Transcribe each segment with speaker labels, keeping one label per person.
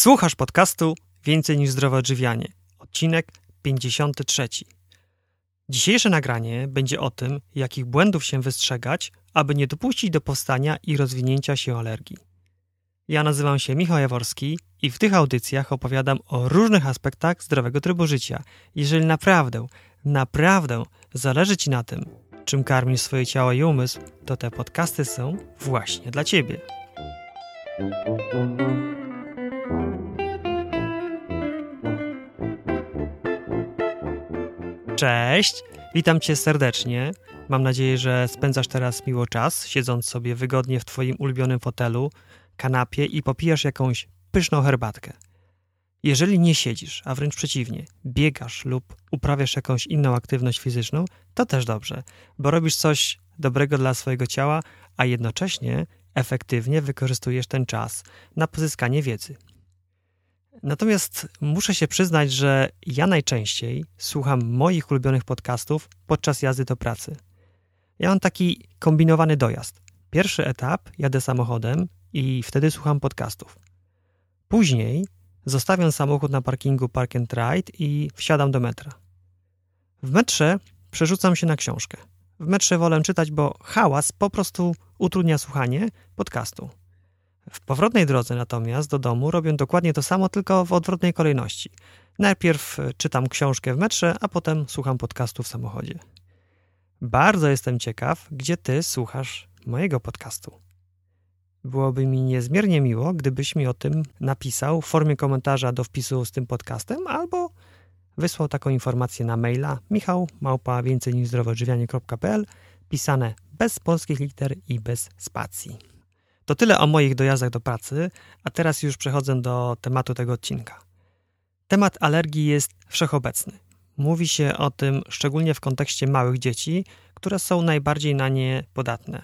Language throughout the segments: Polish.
Speaker 1: Słuchasz podcastu Więcej niż zdrowe odżywianie. Odcinek 53. Dzisiejsze nagranie będzie o tym, jakich błędów się wystrzegać, aby nie dopuścić do powstania i rozwinięcia się alergii. Ja nazywam się Michał Jaworski i w tych audycjach opowiadam o różnych aspektach zdrowego trybu życia. Jeżeli naprawdę, naprawdę zależy Ci na tym, czym karmisz swoje ciało i umysł, to te podcasty są właśnie dla Ciebie. Cześć, witam Cię serdecznie. Mam nadzieję, że spędzasz teraz miło czas, siedząc sobie wygodnie w Twoim ulubionym fotelu, kanapie i popijasz jakąś pyszną herbatkę. Jeżeli nie siedzisz, a wręcz przeciwnie, biegasz lub uprawiasz jakąś inną aktywność fizyczną, to też dobrze, bo robisz coś dobrego dla swojego ciała, a jednocześnie efektywnie wykorzystujesz ten czas na pozyskanie wiedzy. Natomiast muszę się przyznać, że ja najczęściej słucham moich ulubionych podcastów podczas jazdy do pracy. Ja mam taki kombinowany dojazd. Pierwszy etap jadę samochodem i wtedy słucham podcastów. Później zostawiam samochód na parkingu Park and Ride i wsiadam do metra. W metrze przerzucam się na książkę. W metrze wolę czytać, bo hałas po prostu utrudnia słuchanie podcastu. W powrotnej drodze natomiast do domu robię dokładnie to samo, tylko w odwrotnej kolejności. Najpierw czytam książkę w metrze, a potem słucham podcastu w samochodzie. Bardzo jestem ciekaw, gdzie ty słuchasz mojego podcastu. Byłoby mi niezmiernie miło, gdybyś mi o tym napisał w formie komentarza do wpisu z tym podcastem albo wysłał taką informację na maila michał małpa więcej niż pisane bez polskich liter i bez spacji. To tyle o moich dojazdach do pracy, a teraz już przechodzę do tematu tego odcinka. Temat alergii jest wszechobecny. Mówi się o tym szczególnie w kontekście małych dzieci, które są najbardziej na nie podatne.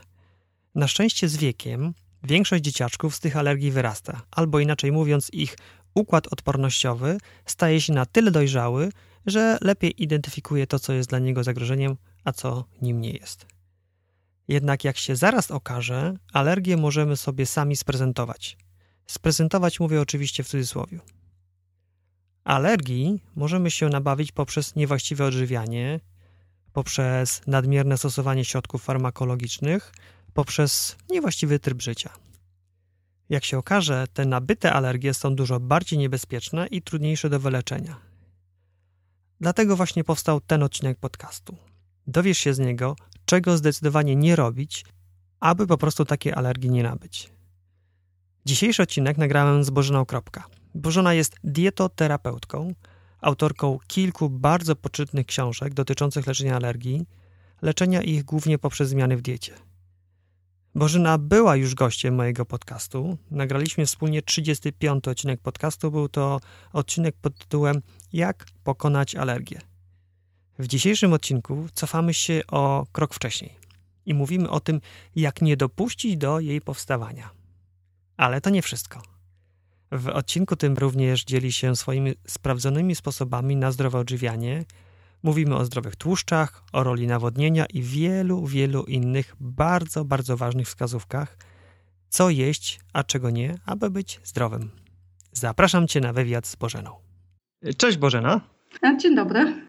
Speaker 1: Na szczęście z wiekiem większość dzieciaczków z tych alergii wyrasta, albo inaczej mówiąc, ich układ odpornościowy staje się na tyle dojrzały, że lepiej identyfikuje to, co jest dla niego zagrożeniem, a co nim nie jest. Jednak jak się zaraz okaże, alergię możemy sobie sami sprezentować. Sprezentować mówię oczywiście w cudzysłowie. Alergii możemy się nabawić poprzez niewłaściwe odżywianie, poprzez nadmierne stosowanie środków farmakologicznych, poprzez niewłaściwy tryb życia. Jak się okaże, te nabyte alergie są dużo bardziej niebezpieczne i trudniejsze do wyleczenia. Dlatego właśnie powstał ten odcinek podcastu. Dowiesz się z niego, czego zdecydowanie nie robić, aby po prostu takiej alergii nie nabyć. Dzisiejszy odcinek nagrałem z Bożeną Kropka. Bożena jest dietoterapeutką, autorką kilku bardzo poczytnych książek dotyczących leczenia alergii, leczenia ich głównie poprzez zmiany w diecie. Bożyna była już gościem mojego podcastu. Nagraliśmy wspólnie 35 odcinek podcastu. Był to odcinek pod tytułem Jak pokonać alergię. W dzisiejszym odcinku cofamy się o krok wcześniej i mówimy o tym, jak nie dopuścić do jej powstawania. Ale to nie wszystko. W odcinku tym również dzieli się swoimi sprawdzonymi sposobami na zdrowe odżywianie. Mówimy o zdrowych tłuszczach, o roli nawodnienia i wielu, wielu innych bardzo, bardzo ważnych wskazówkach, co jeść, a czego nie, aby być zdrowym. Zapraszam Cię na wywiad z Bożeną. Cześć Bożena.
Speaker 2: Dzień dobry.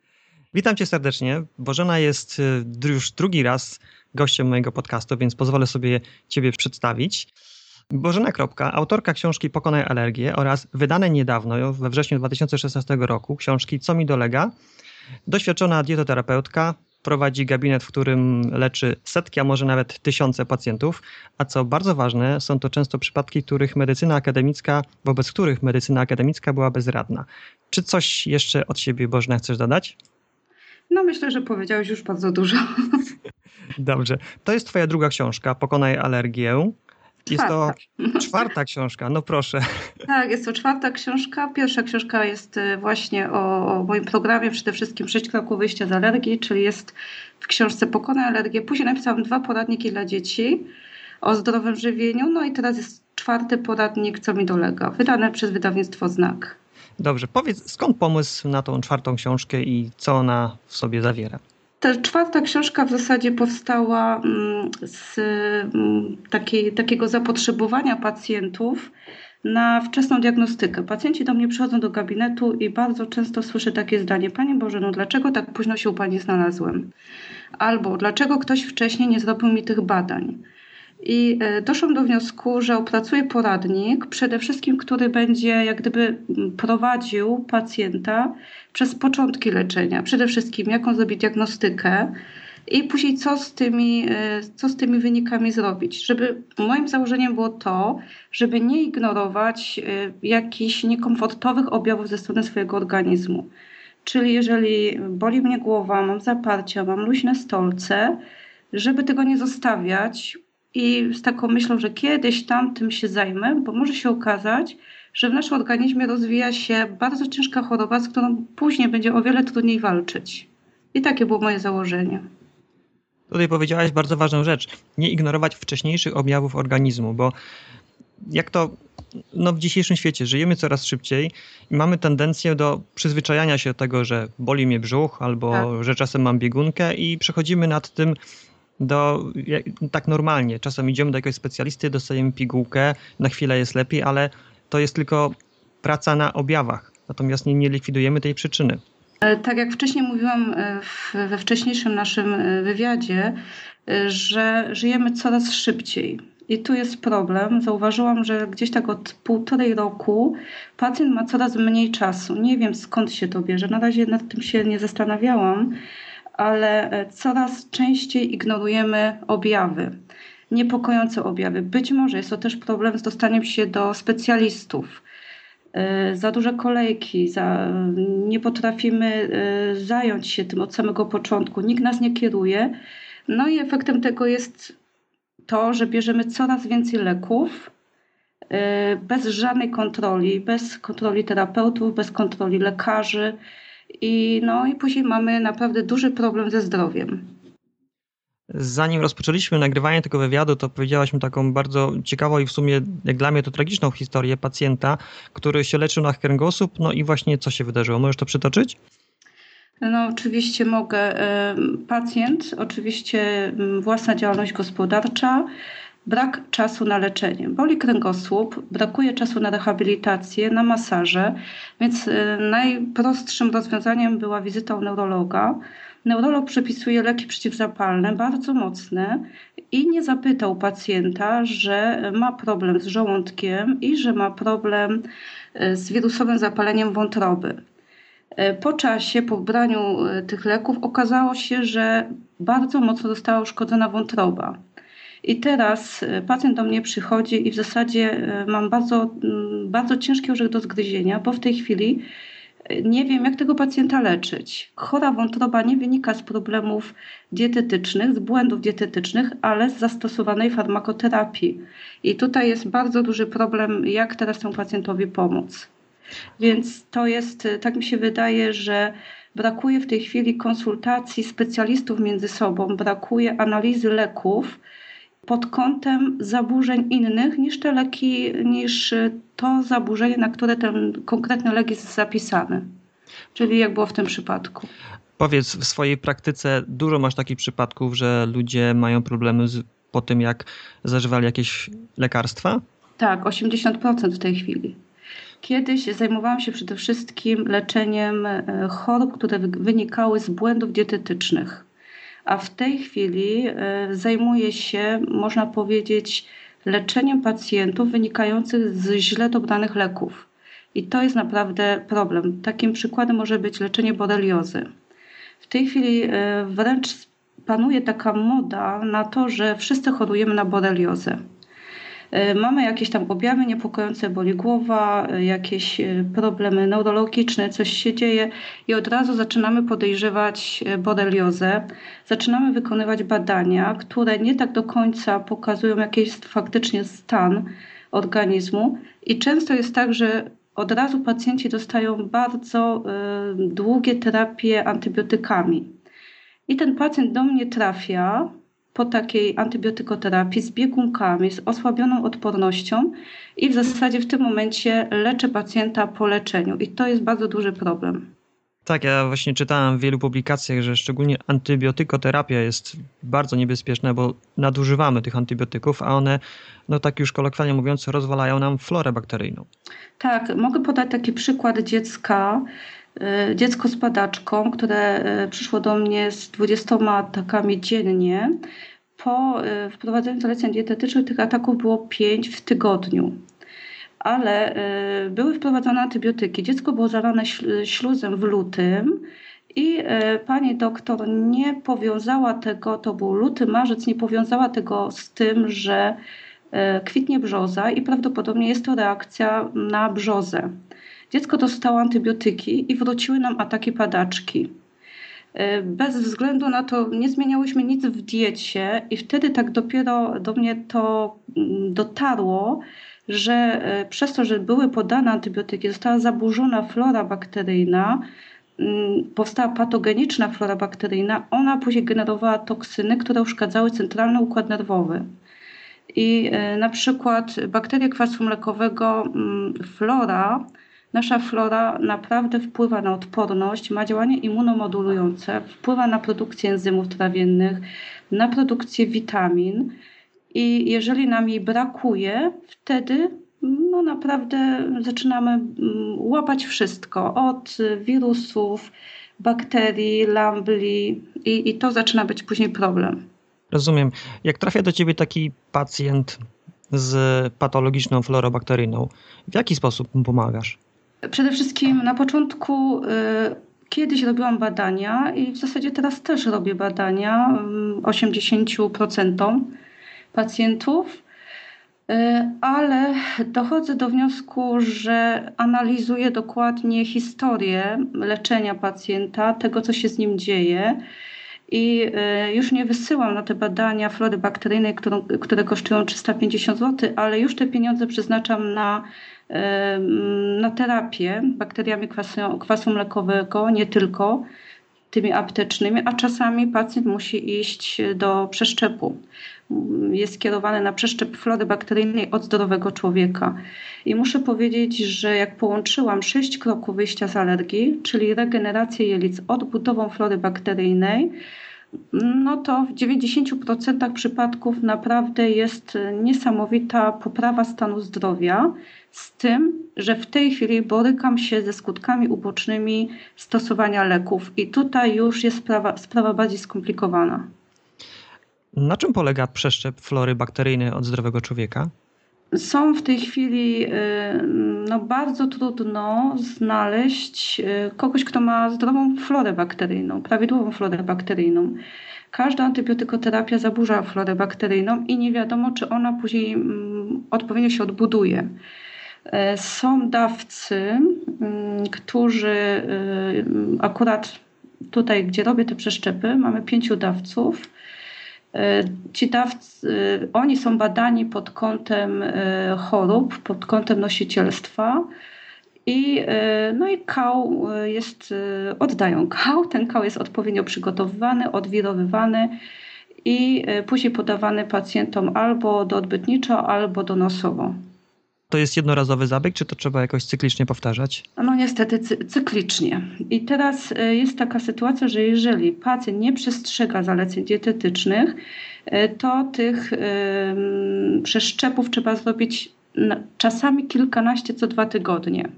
Speaker 1: Witam cię serdecznie. Bożena jest y, już drugi raz gościem mojego podcastu, więc pozwolę sobie ciebie przedstawić. Bożena Kropka, autorka książki Pokonaj alergię oraz wydanej niedawno, we wrześniu 2016 roku, książki Co mi dolega. Doświadczona dietoterapeutka, prowadzi gabinet, w którym leczy setki, a może nawet tysiące pacjentów, a co bardzo ważne, są to często przypadki, których medycyna akademicka, wobec których medycyna akademicka była bezradna. Czy coś jeszcze od siebie, Bożena, chcesz dodać?
Speaker 2: No myślę, że powiedziałeś już bardzo dużo.
Speaker 1: Dobrze. To jest twoja druga książka, Pokonaj alergię. Jest to czwarta książka, no proszę.
Speaker 2: Tak, jest to czwarta książka. Pierwsza książka jest y, właśnie o, o moim programie, przede wszystkim 6 kroków wyjścia z alergii, czyli jest w książce Pokonaj alergię. Później napisałam dwa poradniki dla dzieci o zdrowym żywieniu, no i teraz jest czwarty poradnik, co mi dolega, wydany przez wydawnictwo Znak.
Speaker 1: Dobrze, powiedz skąd pomysł na tą czwartą książkę i co ona w sobie zawiera?
Speaker 2: Ta czwarta książka w zasadzie powstała mm, z mm, takiej, takiego zapotrzebowania pacjentów na wczesną diagnostykę. Pacjenci do mnie przychodzą do gabinetu i bardzo często słyszę takie zdanie: Panie Boże, no dlaczego tak późno się u Pani znalazłem? Albo dlaczego ktoś wcześniej nie zrobił mi tych badań? I e, doszłam do wniosku, że opracuję poradnik, przede wszystkim, który będzie jak gdyby prowadził pacjenta przez początki leczenia. Przede wszystkim, jaką zrobić diagnostykę, i później co z tymi, e, co z tymi wynikami zrobić. Żeby moim założeniem było to, żeby nie ignorować e, jakichś niekomfortowych objawów ze strony swojego organizmu. Czyli jeżeli boli mnie głowa, mam zaparcia, mam luźne stolce, żeby tego nie zostawiać i z taką myślą, że kiedyś tam tym się zajmę, bo może się okazać, że w naszym organizmie rozwija się bardzo ciężka choroba, z którą później będzie o wiele trudniej walczyć. I takie było moje założenie.
Speaker 1: Tutaj powiedziałaś bardzo ważną rzecz. Nie ignorować wcześniejszych objawów organizmu, bo jak to no w dzisiejszym świecie żyjemy coraz szybciej i mamy tendencję do przyzwyczajania się do tego, że boli mnie brzuch albo tak. że czasem mam biegunkę i przechodzimy nad tym do, tak normalnie. Czasem idziemy do jakiegoś specjalisty, dostajemy pigułkę, na chwilę jest lepiej, ale to jest tylko praca na objawach. Natomiast nie, nie likwidujemy tej przyczyny.
Speaker 2: E, tak jak wcześniej mówiłam e, we wcześniejszym naszym e, wywiadzie, że żyjemy coraz szybciej. I tu jest problem. Zauważyłam, że gdzieś tak od półtorej roku pacjent ma coraz mniej czasu. Nie wiem skąd się to bierze. Na razie nad tym się nie zastanawiałam, ale coraz częściej ignorujemy objawy, niepokojące objawy. Być może jest to też problem z dostaniem się do specjalistów E, za duże kolejki, za, nie potrafimy e, zająć się tym od samego początku, nikt nas nie kieruje. No i efektem tego jest to, że bierzemy coraz więcej leków e, bez żadnej kontroli, bez kontroli terapeutów, bez kontroli lekarzy. I, no i później mamy naprawdę duży problem ze zdrowiem.
Speaker 1: Zanim rozpoczęliśmy nagrywanie tego wywiadu, to powiedziałaś mi taką bardzo ciekawą i w sumie, jak dla mnie, to tragiczną historię pacjenta, który się leczył na kręgosłup. No i właśnie co się wydarzyło? Możesz to przytoczyć?
Speaker 2: No, oczywiście mogę. Pacjent, oczywiście własna działalność gospodarcza, brak czasu na leczenie. Boli kręgosłup, brakuje czasu na rehabilitację, na masaże, więc najprostszym rozwiązaniem była wizyta u neurologa. Neurolog przepisuje leki przeciwzapalne, bardzo mocne, i nie zapytał pacjenta, że ma problem z żołądkiem i że ma problem e, z wirusowym zapaleniem wątroby. E, po czasie, po braniu e, tych leków, okazało się, że bardzo mocno została uszkodzona wątroba. I teraz pacjent do mnie przychodzi i w zasadzie mam bardzo, mm, bardzo ciężki orzech do zgryzienia, bo w tej chwili nie wiem, jak tego pacjenta leczyć. Chora wątroba nie wynika z problemów dietetycznych, z błędów dietetycznych, ale z zastosowanej farmakoterapii. I tutaj jest bardzo duży problem, jak teraz temu pacjentowi pomóc. Więc to jest, tak mi się wydaje, że brakuje w tej chwili konsultacji specjalistów między sobą, brakuje analizy leków pod kątem zaburzeń innych niż te leki, niż to zaburzenie, na które ten konkretny lek jest zapisany. Czyli jak było w tym przypadku.
Speaker 1: Powiedz, w swojej praktyce dużo masz takich przypadków, że ludzie mają problemy z, po tym, jak zażywali jakieś lekarstwa?
Speaker 2: Tak, 80% w tej chwili. Kiedyś zajmowałam się przede wszystkim leczeniem e, chorób, które wynikały z błędów dietetycznych a w tej chwili e, zajmuje się, można powiedzieć, leczeniem pacjentów wynikających z źle dobranych leków. I to jest naprawdę problem. Takim przykładem może być leczenie boreliozy. W tej chwili e, wręcz panuje taka moda na to, że wszyscy chorujemy na boreliozę. E, mamy jakieś tam objawy niepokojące, boli głowa, e, jakieś e, problemy neurologiczne, coś się dzieje i od razu zaczynamy podejrzewać boreliozę. Zaczynamy wykonywać badania, które nie tak do końca pokazują jaki jest faktycznie stan organizmu i często jest tak, że od razu pacjenci dostają bardzo długie terapie antybiotykami. I ten pacjent do mnie trafia po takiej antybiotykoterapii z biegunkami, z osłabioną odpornością i w zasadzie w tym momencie leczę pacjenta po leczeniu i to jest bardzo duży problem.
Speaker 1: Tak, ja właśnie czytałem w wielu publikacjach, że szczególnie antybiotykoterapia jest bardzo niebezpieczna, bo nadużywamy tych antybiotyków, a one, no tak już kolokwialnie mówiąc, rozwalają nam florę bakteryjną.
Speaker 2: Tak, mogę podać taki przykład dziecka, dziecko z padaczką, które y, przyszło do mnie z 20 atakami dziennie. Po y, wprowadzeniu zaleceń dietetycznych tych ataków było 5 w tygodniu ale były wprowadzone antybiotyki. Dziecko było zalane śluzem w lutym i pani doktor nie powiązała tego, to był luty, marzec, nie powiązała tego z tym, że kwitnie brzoza i prawdopodobnie jest to reakcja na brzozę. Dziecko dostało antybiotyki i wróciły nam ataki padaczki. Bez względu na to nie zmieniałyśmy nic w diecie i wtedy tak dopiero do mnie to mm, dotarło, że e, przez to, że były podane antybiotyki, została zaburzona flora bakteryjna, mm, powstała patogeniczna flora bakteryjna, ona później generowała toksyny, które uszkadzały centralny układ nerwowy. I e, na przykład bakterie kwasu mlekowego, mm, flora, nasza flora naprawdę wpływa na odporność, ma działanie immunomodulujące, wpływa na produkcję enzymów trawiennych, na produkcję witamin. I jeżeli nam jej brakuje, wtedy no naprawdę zaczynamy mm, łapać wszystko od wirusów, bakterii, lambli i, i to zaczyna być później problem.
Speaker 1: Rozumiem. Jak trafia do ciebie taki pacjent z patologiczną florobakteryjną, w jaki sposób mu pomagasz?
Speaker 2: Przede wszystkim na początku y, kiedyś robiłam badania i w zasadzie teraz też robię badania 80% pacjentów, y, ale dochodzę do wniosku, że analizuję dokładnie historię leczenia pacjenta, tego co się z nim dzieje. I y, już nie wysyłam na te badania flory bakteryjnej, które kosztują 350 zł, ale już te pieniądze przeznaczam na, na terapię bakteriami kwasu, kwasu mlekowego, nie tylko tymi aptecznymi, a czasami pacjent musi iść do przeszczepu jest skierowany na przeszczep flory bakteryjnej od zdrowego człowieka. I muszę powiedzieć, że jak połączyłam sześć kroków wyjścia z alergii, czyli regenerację jelic odbudową flory bakteryjnej, no to w 90% przypadków naprawdę jest niesamowita poprawa stanu zdrowia, z tym, że w tej chwili borykam się ze skutkami ubocznymi stosowania leków i tutaj już jest sprawa, sprawa bardziej skomplikowana.
Speaker 1: Na czym polega przeszczep flory bakteryjnej od zdrowego człowieka?
Speaker 2: Są w tej chwili y, no, bardzo trudno znaleźć y, kogoś, kto ma zdrową florę bakteryjną, prawidłową florę bakteryjną. Każda antybiotykoterapia zaburza florę bakteryjną i nie wiadomo, czy ona później mm, odpowiednio się odbuduje. Y, są dawcy, mm, którzy akurat tutaj, gdzie robię te przeszczepy, mamy pięciu dawców ci dawcy, e, oni są badani pod kątem e, chorób, pod kątem nosicielstwa. I, no i kał jest, oddają kał, ten kał jest odpowiednio przygotowywany, odwirowywany i później podawany pacjentom albo doodbytniczo, albo donosowo.
Speaker 1: To jest jednorazowy zabieg, czy to trzeba jakoś cyklicznie powtarzać?
Speaker 2: No niestety cyklicznie. I teraz e, jest taka sytuacja, że jeżeli pacjent nie przestrzega zaleceń dietetycznych, e, to tych przeszczepów trzeba zrobić czasami kilkanaście co dwa tygodnie.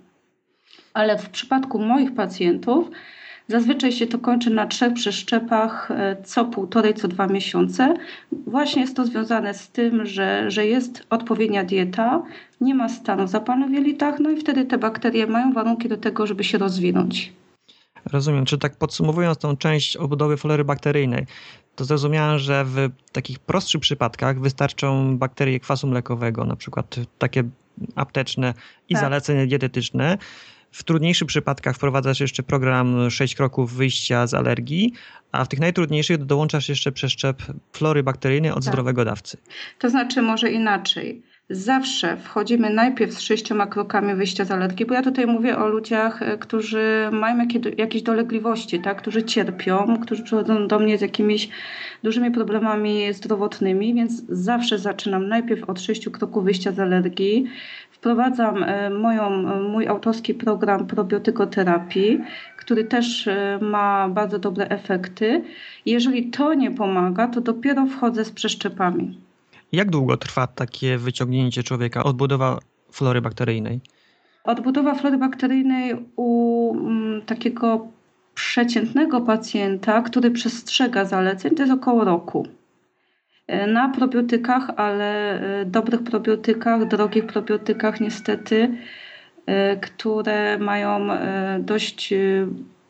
Speaker 2: Ale w przypadku moich pacjentów Zazwyczaj się to kończy na trzech przeszczepach e, co półtorej, co dwa miesiące. Właśnie jest to związane z tym, że, że jest odpowiednia dieta, nie ma stanu zapalnych w jelitach, no i wtedy te bakterie mają warunki do tego, żeby się rozwinąć.
Speaker 1: Rozumiem. Czy tak podsumowując tą część obudowy flory bakteryjnej, to zrozumiałem, że w takich prostszych przypadkach wystarczą bakterie kwasu mlekowego, na przykład takie apteczne i tak. zalecenia dietetyczne. W trudniejszych przypadkach wprowadzasz jeszcze program 6 kroków wyjścia z alergii, a w tych najtrudniejszych dołączasz jeszcze przeszczep flory bakteryjnej od tak. zdrowego dawcy.
Speaker 2: To znaczy może inaczej. Zawsze wchodzimy najpierw z sześcioma krokami wyjścia z alergii, bo ja tutaj mówię o ludziach, e, którzy mają jakieś dolegliwości, tak? którzy cierpią, którzy przychodzą do mnie z jakimiś dużymi problemami zdrowotnymi, więc zawsze zaczynam najpierw od sześciu kroków wyjścia z alergii wprowadzam moją, mój autorski program probiotykoterapii, który też ma bardzo dobre efekty. Jeżeli to nie pomaga, to dopiero wchodzę z przeszczepami.
Speaker 1: Jak długo trwa takie wyciągnięcie człowieka, odbudowa flory bakteryjnej?
Speaker 2: Odbudowa flory bakteryjnej u mm, takiego przeciętnego pacjenta, który przestrzega zaleceń, to jest około roku. E, na probiotykach, ale e, dobrych probiotykach, drogich probiotykach niestety, e, które mają dość,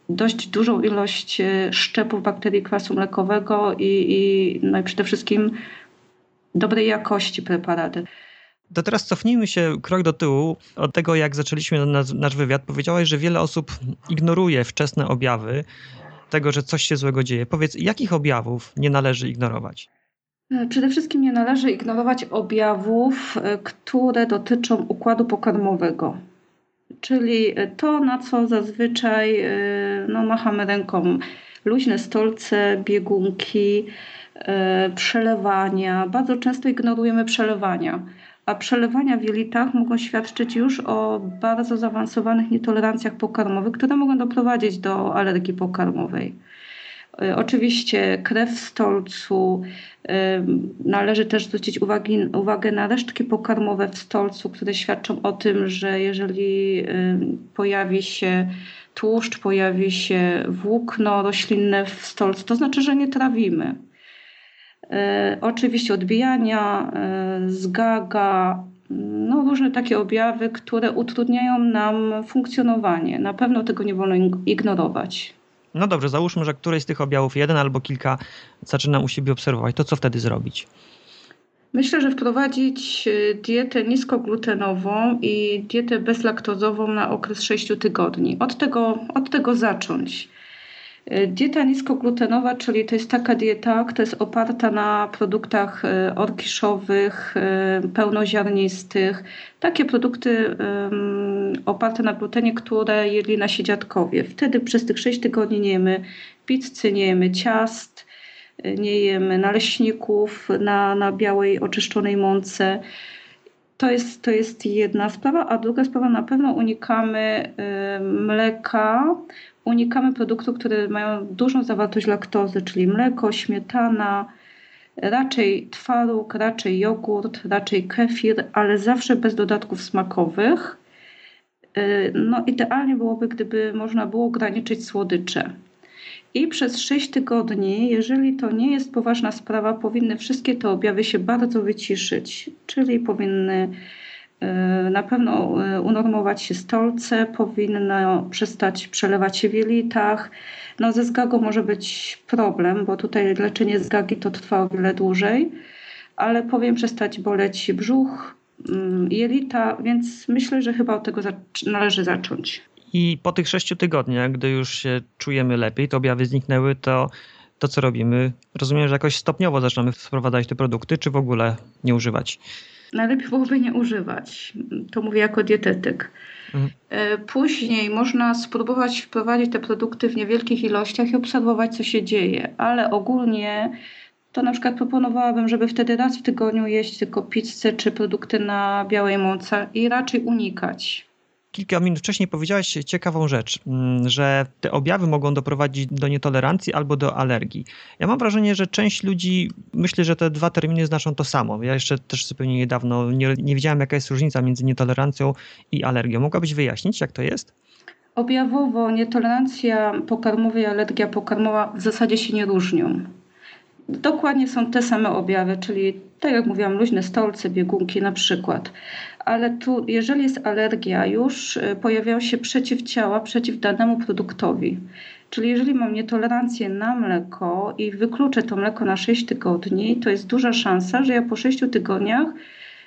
Speaker 2: dość dużą ilość szczepów bakterii kwasu mlekowego i, i, no i przede wszystkim dobrej jakości preparaty.
Speaker 1: To teraz cofnijmy się krok do tyłu od tego, jak zaczęliśmy nasz, nasz wywiad. Powiedziałaś, że wiele osób ignoruje wczesne objawy tego, że coś się złego dzieje. Powiedz, jakich objawów nie należy ignorować?
Speaker 2: Przede wszystkim nie należy ignorować objawów, e, które dotyczą układu pokarmowego. Czyli to, na co zazwyczaj e, no, machamy ręką. Luźne stolce, biegunki, e, przelewania. Bardzo często ignorujemy przelewania a przelewania w jelitach mogą świadczyć już o bardzo zaawansowanych nietolerancjach pokarmowych, które mogą doprowadzić do alergii pokarmowej. E, oczywiście krew w stolcu. Należy też zwrócić uwagi, uwagę na resztki pokarmowe w stolcu, które świadczą o tym, że jeżeli pojawi się tłuszcz, pojawi się włókno roślinne w stolcu, to znaczy, że nie trawimy. E, oczywiście odbijania, e, zgaga, no różne takie objawy, które utrudniają nam funkcjonowanie. Na pewno tego nie wolno ignorować.
Speaker 1: No dobrze, załóżmy, że któryś z tych objawów, jeden albo kilka, zaczynam u siebie obserwować. To co wtedy zrobić?
Speaker 2: Myślę, że wprowadzić e, dietę niskoglutenową i dietę bezlaktozową na okres 6 tygodni. Od tego, od tego zacząć. Dieta niskoglutenowa, czyli to jest taka dieta, która jest oparta na produktach e, orkiszowych, e, pełnoziarnistych. Takie produkty oparte na glutenie, które jedli nasi dziadkowie. Wtedy przez tych 6 tygodni nie jemy pizzy, nie jemy ciast, e, nie jemy naleśników na, na białej, oczyszczonej mące. To jest, to jest jedna sprawa, a druga sprawa, na pewno unikamy mleka, unikamy produktów, które mają dużą zawartość laktozy, czyli mleko, śmietana, raczej twaróg, raczej jogurt, raczej kefir, ale zawsze bez dodatków smakowych. Y, no idealnie byłoby, gdyby można było ograniczyć słodycze. I przez 6 tygodni, jeżeli to nie jest poważna sprawa, powinny wszystkie te objawy się bardzo wyciszyć, czyli powinny na pewno e, unormować się stolce, powinno przestać przelewać się w jelitach. No ze zgagą może być problem, bo tutaj leczenie zgagi to trwa o wiele dłużej, ale powiem przestać boleć brzuch, mm, jelita, więc myślę, że chyba od tego należy zacząć.
Speaker 1: I po tych sześciu tygodniach, gdy już się czujemy lepiej, to objawy zniknęły, to to co robimy? Rozumiem, że jakoś stopniowo zaczynamy wprowadzać te produkty, czy w ogóle nie używać?
Speaker 2: Najlepiej byłoby nie używać. To mówię jako dietetyk. Mhm. E, później można spróbować wprowadzić te produkty w niewielkich ilościach i obserwować, co się dzieje, ale ogólnie to na przykład proponowałabym, żeby wtedy raz w tygodniu jeść tylko pizzę czy produkty na białej mące i raczej unikać
Speaker 1: kilka minut wcześniej powiedziałeś ciekawą rzecz, mm, że te objawy mogą doprowadzić do nietolerancji albo do alergii. Ja mam wrażenie, że część ludzi myśli, że te dwa terminy znaczą to samo. Ja jeszcze też zupełnie niedawno nie, nie wiedziałem, jaka jest różnica między nietolerancją i alergią. Mogłabyś wyjaśnić, jak to jest?
Speaker 2: Objawowo nietolerancja pokarmowa i alergia pokarmowa w zasadzie się nie różnią. Dokładnie są te same objawy, czyli tak jak mówiłam, luźne stolce, biegunki na przykład ale tu, jeżeli jest alergia, już y, pojawiają się przeciwciała przeciw danemu produktowi. Czyli jeżeli mam nietolerancję na mleko i wykluczę to mleko na 6 tygodni, to jest duża szansa, że ja po 6 tygodniach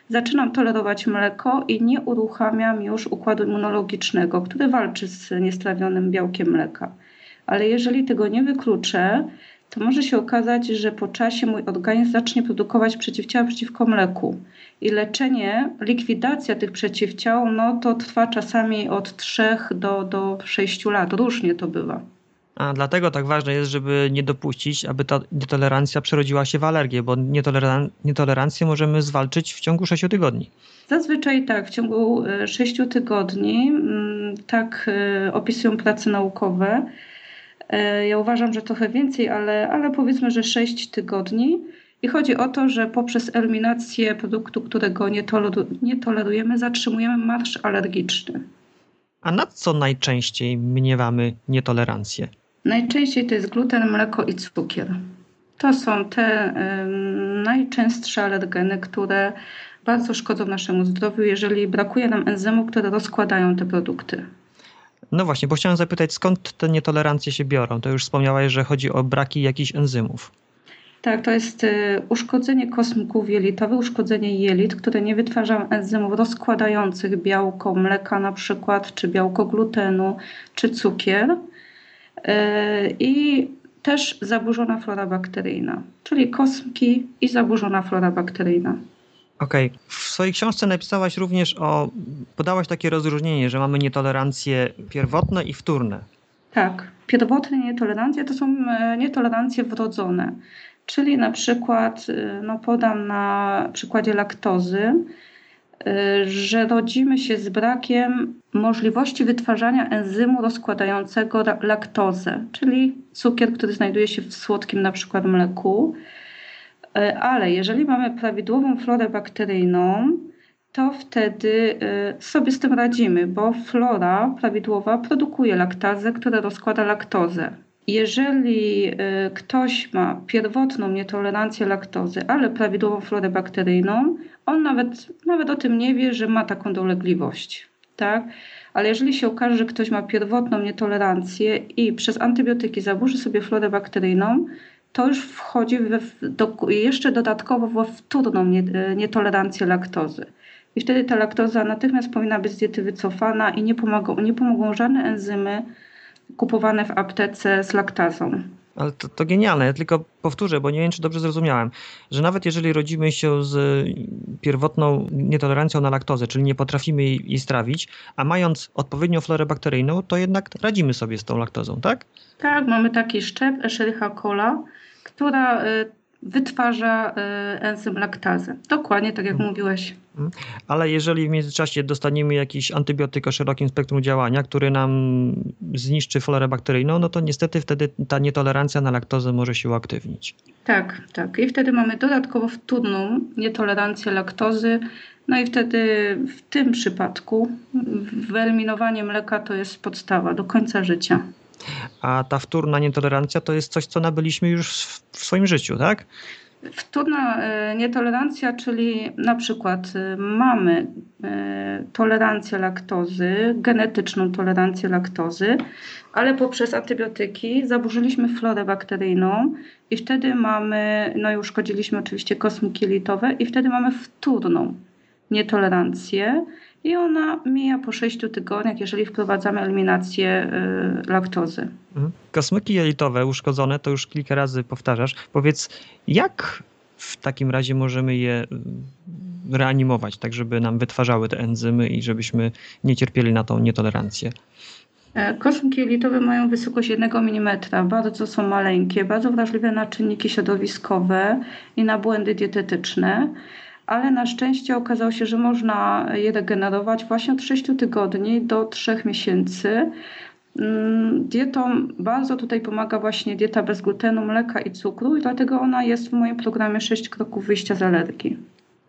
Speaker 2: zaczynam tolerować mleko i nie uruchamiam już układu immunologicznego, który walczy z niestrawionym białkiem mleka. Ale jeżeli tego nie wykluczę, to może się okazać, że po czasie mój organizm zacznie produkować przeciwciała przeciwko mleku. I leczenie, likwidacja tych przeciwciał, no to trwa czasami od 3 do, do 6 lat. Różnie to bywa.
Speaker 1: A dlatego tak ważne jest, żeby nie dopuścić, aby ta nietolerancja przerodziła się w alergię, bo nietoleran nietolerancję możemy zwalczyć w ciągu 6 tygodni.
Speaker 2: Zazwyczaj tak, w ciągu 6 e, tygodni, mm, tak e, opisują prace naukowe. E, ja uważam, że trochę więcej, ale, ale powiedzmy, że 6 tygodni. I chodzi o to, że poprzez eliminację produktu, którego nie, toleru nie tolerujemy, zatrzymujemy marsz alergiczny.
Speaker 1: A na co najczęściej mniewamy nietolerancję?
Speaker 2: Najczęściej to jest gluten, mleko i cukier. To są te y, najczęstsze alergeny, które bardzo szkodzą naszemu zdrowiu, jeżeli brakuje nam enzymów, które rozkładają te produkty.
Speaker 1: No właśnie, bo chciałem zapytać, skąd te nietolerancje się biorą? To już wspomniałaś, że chodzi o braki jakichś enzymów.
Speaker 2: Tak, to jest y, uszkodzenie kosmków jelitowych, uszkodzenie jelit, które nie wytwarzają enzymów rozkładających białko mleka na przykład, czy białko glutenu, czy cukier. Y, I też zaburzona flora bakteryjna, czyli kosmki i zaburzona flora bakteryjna.
Speaker 1: Okej. Okay. W swojej książce napisałaś również o, podałaś takie rozróżnienie, że mamy nietolerancje pierwotne i wtórne.
Speaker 2: Tak. Pierwotne nietolerancje to są e, nietolerancje wrodzone. Czyli na przykład, y, no podam na przykładzie laktozy, y, że rodzimy się z brakiem możliwości wytwarzania enzymu rozkładającego laktozę, czyli cukier, który znajduje się w słodkim na przykład mleku. Y, ale jeżeli mamy prawidłową florę bakteryjną, to wtedy sobie z tym radzimy, bo flora prawidłowa produkuje laktazę, która rozkłada laktozę. Jeżeli y, ktoś ma pierwotną nietolerancję laktozy, ale prawidłową florę bakteryjną, on nawet, nawet o tym nie wie, że ma taką dolegliwość. Tak? Ale jeżeli się okaże, że ktoś ma pierwotną nietolerancję i przez antybiotyki zaburzy sobie florę bakteryjną, to już wchodzi w, do, jeszcze dodatkowo w wtórną nietolerancję laktozy. I wtedy ta laktoza natychmiast powinna być z diety wycofana i nie pomogą, nie pomogą żadne enzymy, kupowane w aptece z laktazą.
Speaker 1: Ale to, to genialne, ja tylko powtórzę, bo nie wiem, czy dobrze zrozumiałem, że nawet jeżeli rodzimy się z pierwotną nietolerancją na laktozę, czyli nie potrafimy jej, jej strawić, a mając odpowiednią florę bakteryjną, to jednak radzimy sobie z tą laktozą, tak?
Speaker 2: Tak, mamy taki szczep Escherichia cola, która y, wytwarza y, enzym laktazy. Dokładnie tak jak hmm. mówiłeś. Mhm.
Speaker 1: Ale jeżeli w międzyczasie dostaniemy jakiś antybiotyk o szerokim spektrum działania, który nam zniszczy florę bakteryjną, no to niestety wtedy ta nietolerancja na laktozę może się uaktywnić.
Speaker 2: Tak, tak. I wtedy mamy dodatkowo wtórną nietolerancję laktozy. No i wtedy w tym przypadku wyeliminowanie mleka to jest podstawa do końca życia.
Speaker 1: A ta wtórna nietolerancja to jest coś, co nabyliśmy już w swoim życiu, tak?
Speaker 2: Wtórna e, nietolerancja, czyli na przykład e, mamy e, tolerancję laktozy, genetyczną tolerancję laktozy, ale poprzez antybiotyki zaburzyliśmy florę bakteryjną i wtedy mamy, no i uszkodziliśmy oczywiście kosmiki jelitowe i wtedy mamy wtórną nietolerancję i ona mija po 6 tygodniach, jeżeli wprowadzamy eliminację y, laktozy.
Speaker 1: Mhm. Kosmyki jelitowe uszkodzone, to już kilka razy powtarzasz. Powiedz, jak w takim razie możemy je y, reanimować, tak żeby nam wytwarzały te enzymy i żebyśmy nie cierpieli na tą nietolerancję?
Speaker 2: E, kosmyki jelitowe mają wysokość 1 mm, bardzo są maleńkie, bardzo wrażliwe na czynniki środowiskowe i na błędy dietetyczne ale na szczęście okazało się, że można je regenerować właśnie od 6 tygodni do 3 miesięcy. Mm, dietą bardzo tutaj pomaga właśnie dieta bez glutenu, mleka i cukru i dlatego ona jest w moim programie 6 kroków wyjścia z alergii.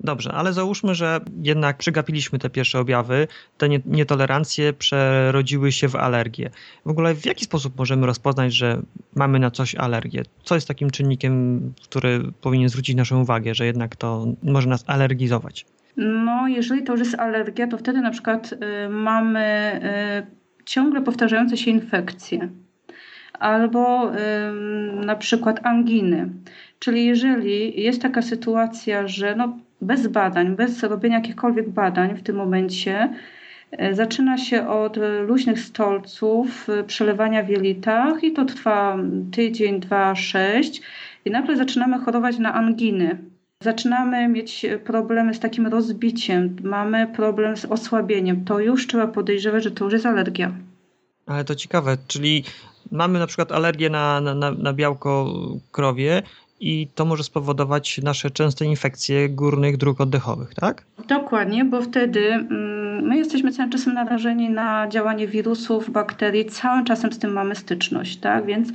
Speaker 1: Dobrze, ale załóżmy, że jednak przegapiliśmy te pierwsze objawy, te nietolerancje przerodziły się w alergię. W ogóle w jaki sposób możemy rozpoznać, że mamy na coś alergię? Co jest takim czynnikiem, który powinien zwrócić naszą uwagę, że jednak to może nas alergizować?
Speaker 2: No, jeżeli to już jest alergia, to wtedy na przykład y, mamy y, ciągle powtarzające się infekcje albo y, na przykład anginy. Czyli jeżeli jest taka sytuacja, że no, bez badań, bez robienia jakichkolwiek badań w tym momencie, e, zaczyna się od luźnych stolców, e, przelewania w jelitach i to trwa tydzień, dwa, sześć i nagle zaczynamy chorować na anginy. Zaczynamy mieć problemy z takim rozbiciem, mamy problem z osłabieniem. To już trzeba podejrzewać, że to już jest alergia.
Speaker 1: Ale to ciekawe, czyli mamy na przykład alergię na, na, na białko krowie i to może spowodować nasze częste infekcje górnych dróg oddechowych, tak?
Speaker 2: Dokładnie, bo wtedy mm, my jesteśmy cały czasem narażeni na działanie wirusów, bakterii, całym czasem z tym mamy styczność, tak? Więc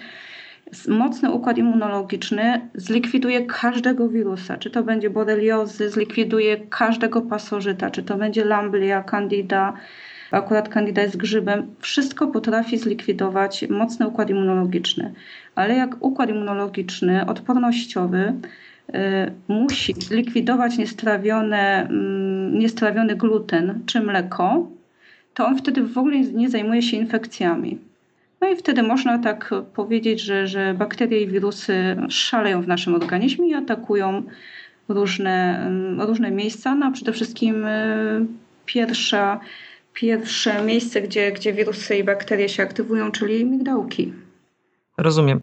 Speaker 2: mocny układ immunologiczny zlikwiduje każdego wirusa, czy to będzie boreliozy, zlikwiduje każdego pasożyta, czy to będzie lamblia, candida, akurat candida jest grzybem, wszystko potrafi zlikwidować mocny układ immunologiczny. Ale jak układ immunologiczny, odpornościowy, y, musi zlikwidować y, niestrawiony gluten czy mleko, to on wtedy w ogóle nie zajmuje się infekcjami. No i wtedy można tak powiedzieć, że, że bakterie i wirusy szaleją w naszym organizmie i atakują różne, mm, różne miejsca. No, przede wszystkim y, pierwsza, pierwsze miejsce, gdzie, gdzie wirusy i bakterie się aktywują, czyli migdałki.
Speaker 1: Rozumiem.